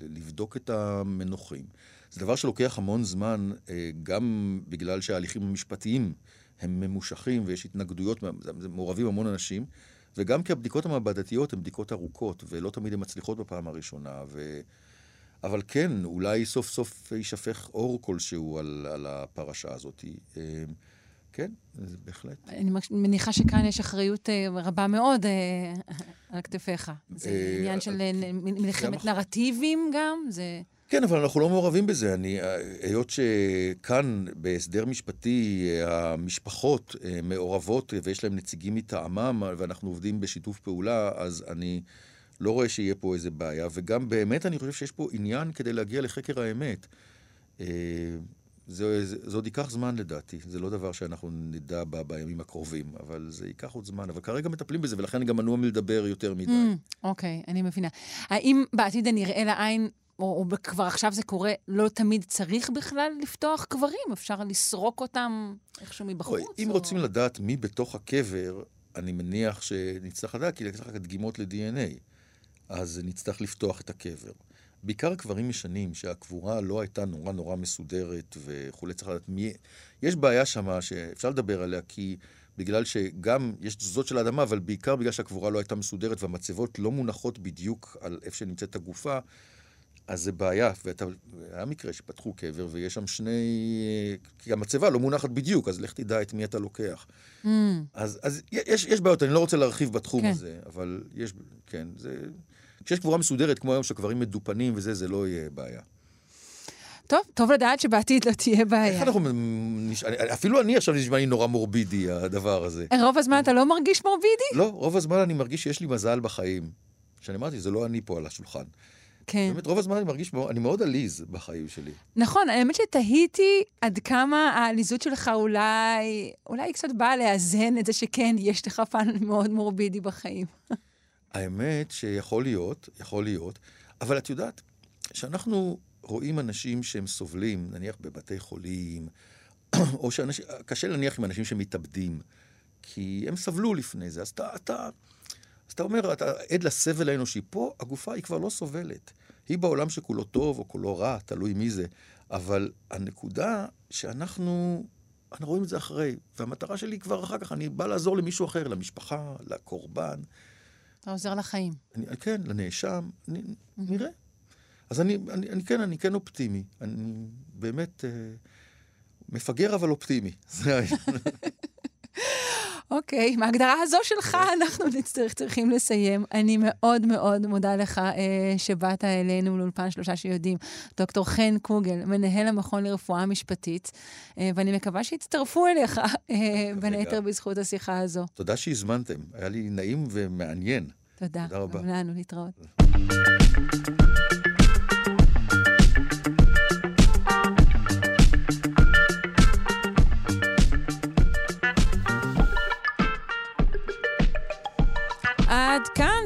לבדוק את המנוחים. זה דבר שלוקח המון זמן, אה, גם בגלל שההליכים המשפטיים הם ממושכים ויש התנגדויות, מעורבים המון אנשים, וגם כי הבדיקות המעבדתיות הן בדיקות ארוכות, ולא תמיד הן מצליחות בפעם הראשונה. ו... אבל כן, אולי סוף סוף יישפך אור כלשהו על, על הפרשה הזאת. אה, כן, זה בהחלט. אני מניחה שכאן יש אחריות uh, רבה מאוד uh, על כתפיך. זה אה, עניין של אה, מלחמת נרטיבים גם? זה... כן, אבל אנחנו לא מעורבים בזה. אני, היות שכאן, בהסדר משפטי, המשפחות אה, מעורבות אה, ויש להם נציגים מטעמם, ואנחנו עובדים בשיתוף פעולה, אז אני לא רואה שיהיה פה איזה בעיה. וגם באמת אני חושב שיש פה עניין כדי להגיע לחקר האמת. זה, זה, זה עוד ייקח זמן לדעתי, זה לא דבר שאנחנו נדע ב, בימים הקרובים, אבל זה ייקח עוד זמן. אבל כרגע מטפלים בזה, ולכן גם מנוע מלדבר יותר מדי. Mm, אוקיי, אני מבינה. האם בעתיד הנראה לעין, או, או כבר עכשיו זה קורה, לא תמיד צריך בכלל לפתוח קברים? אפשר לסרוק אותם איכשהו מבחוץ? אוי, אם או... רוצים לדעת מי בתוך הקבר, אני מניח שנצטרך לדעת, כי נצטרך לקחת דגימות ל-DNA. אז נצטרך לפתוח את הקבר. בעיקר קברים ישנים, שהקבורה לא הייתה נורא נורא מסודרת וכולי, צריך לדעת מי... יש בעיה שמה שאפשר לדבר עליה, כי בגלל שגם יש תזוזות של האדמה, אבל בעיקר בגלל שהקבורה לא הייתה מסודרת והמצבות לא מונחות בדיוק על איפה שנמצאת הגופה, אז זה בעיה. ואתה, היה מקרה שפתחו קבר ויש שם שני... כי המצבה לא מונחת בדיוק, אז לך תדע את מי אתה לוקח. Mm, אז, אז יש, יש בעיות, אני לא רוצה להרחיב בתחום כן. הזה, אבל יש, כן, זה... כשיש קבורה מסודרת, כמו היום, שקברים מדופנים וזה, זה לא יהיה בעיה. טוב, טוב לדעת שבעתיד לא תהיה בעיה. איך אנחנו... נש... אני- אפילו אני עכשיו נשמע לי נורא מורבידי, הדבר הזה. רוב הזמן אתה לא מרגיש מורבידי? לא, רוב הזמן אני מרגיש שיש לי מזל בחיים. שאני אמרתי, זה לא אני פה על השולחן. כן. באמת, רוב הזמן אני מרגיש, אני מאוד עליז בחיים שלי. נכון, האמת שתהיתי עד כמה העליזות שלך אולי, אולי קצת באה לאזן את זה שכן, יש לך פן מאוד מורבידי בחיים. האמת שיכול להיות, יכול להיות, אבל את יודעת, כשאנחנו רואים אנשים שהם סובלים, נניח בבתי חולים, או שאנשים, קשה להניח עם אנשים שמתאבדים, כי הם סבלו לפני זה, אז אתה, אתה, אז אתה אומר, אתה עד לסבל האנושי. פה הגופה היא כבר לא סובלת. היא בעולם שכולו טוב או כולו רע, תלוי מי זה. אבל הנקודה שאנחנו אנחנו רואים את זה אחרי, והמטרה שלי כבר אחר כך, אני בא לעזור למישהו אחר, למשפחה, לקורבן. אתה עוזר לחיים. אני, כן, לנאשם, אני, mm-hmm. נראה. אז אני, אני, אני כן, אני כן אופטימי. אני באמת אה, מפגר אבל אופטימי. זה העניין. אוקיי, okay, מההגדרה הזו שלך אנחנו נצטרך, צריכים לסיים. אני מאוד מאוד מודה לך אה, שבאת אלינו לאולפן שלושה שיודעים. דוקטור חן קוגל, מנהל המכון לרפואה משפטית, אה, ואני מקווה שיצטרפו אליך אה, בין היתר בזכות השיחה הזו. תודה שהזמנתם, היה לי נעים ומעניין. תודה. תודה רבה. גם לנו להתראות.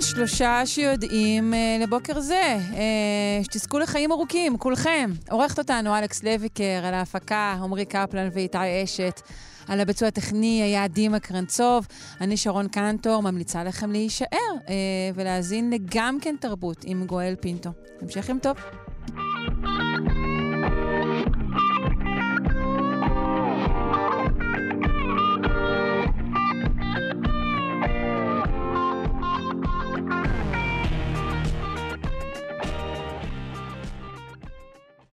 שלושה שיודעים אה, לבוקר זה. אה, שתזכו לחיים ארוכים, כולכם. עורכת אותנו אלכס לויקר, על ההפקה עמרי קפלן ואיתי אשת. על הביצוע הטכני היה דימה קרנצוב. אני שרון קנטור, ממליצה לכם להישאר אה, ולהאזין לגם כן תרבות עם גואל פינטו. המשך יום טוב.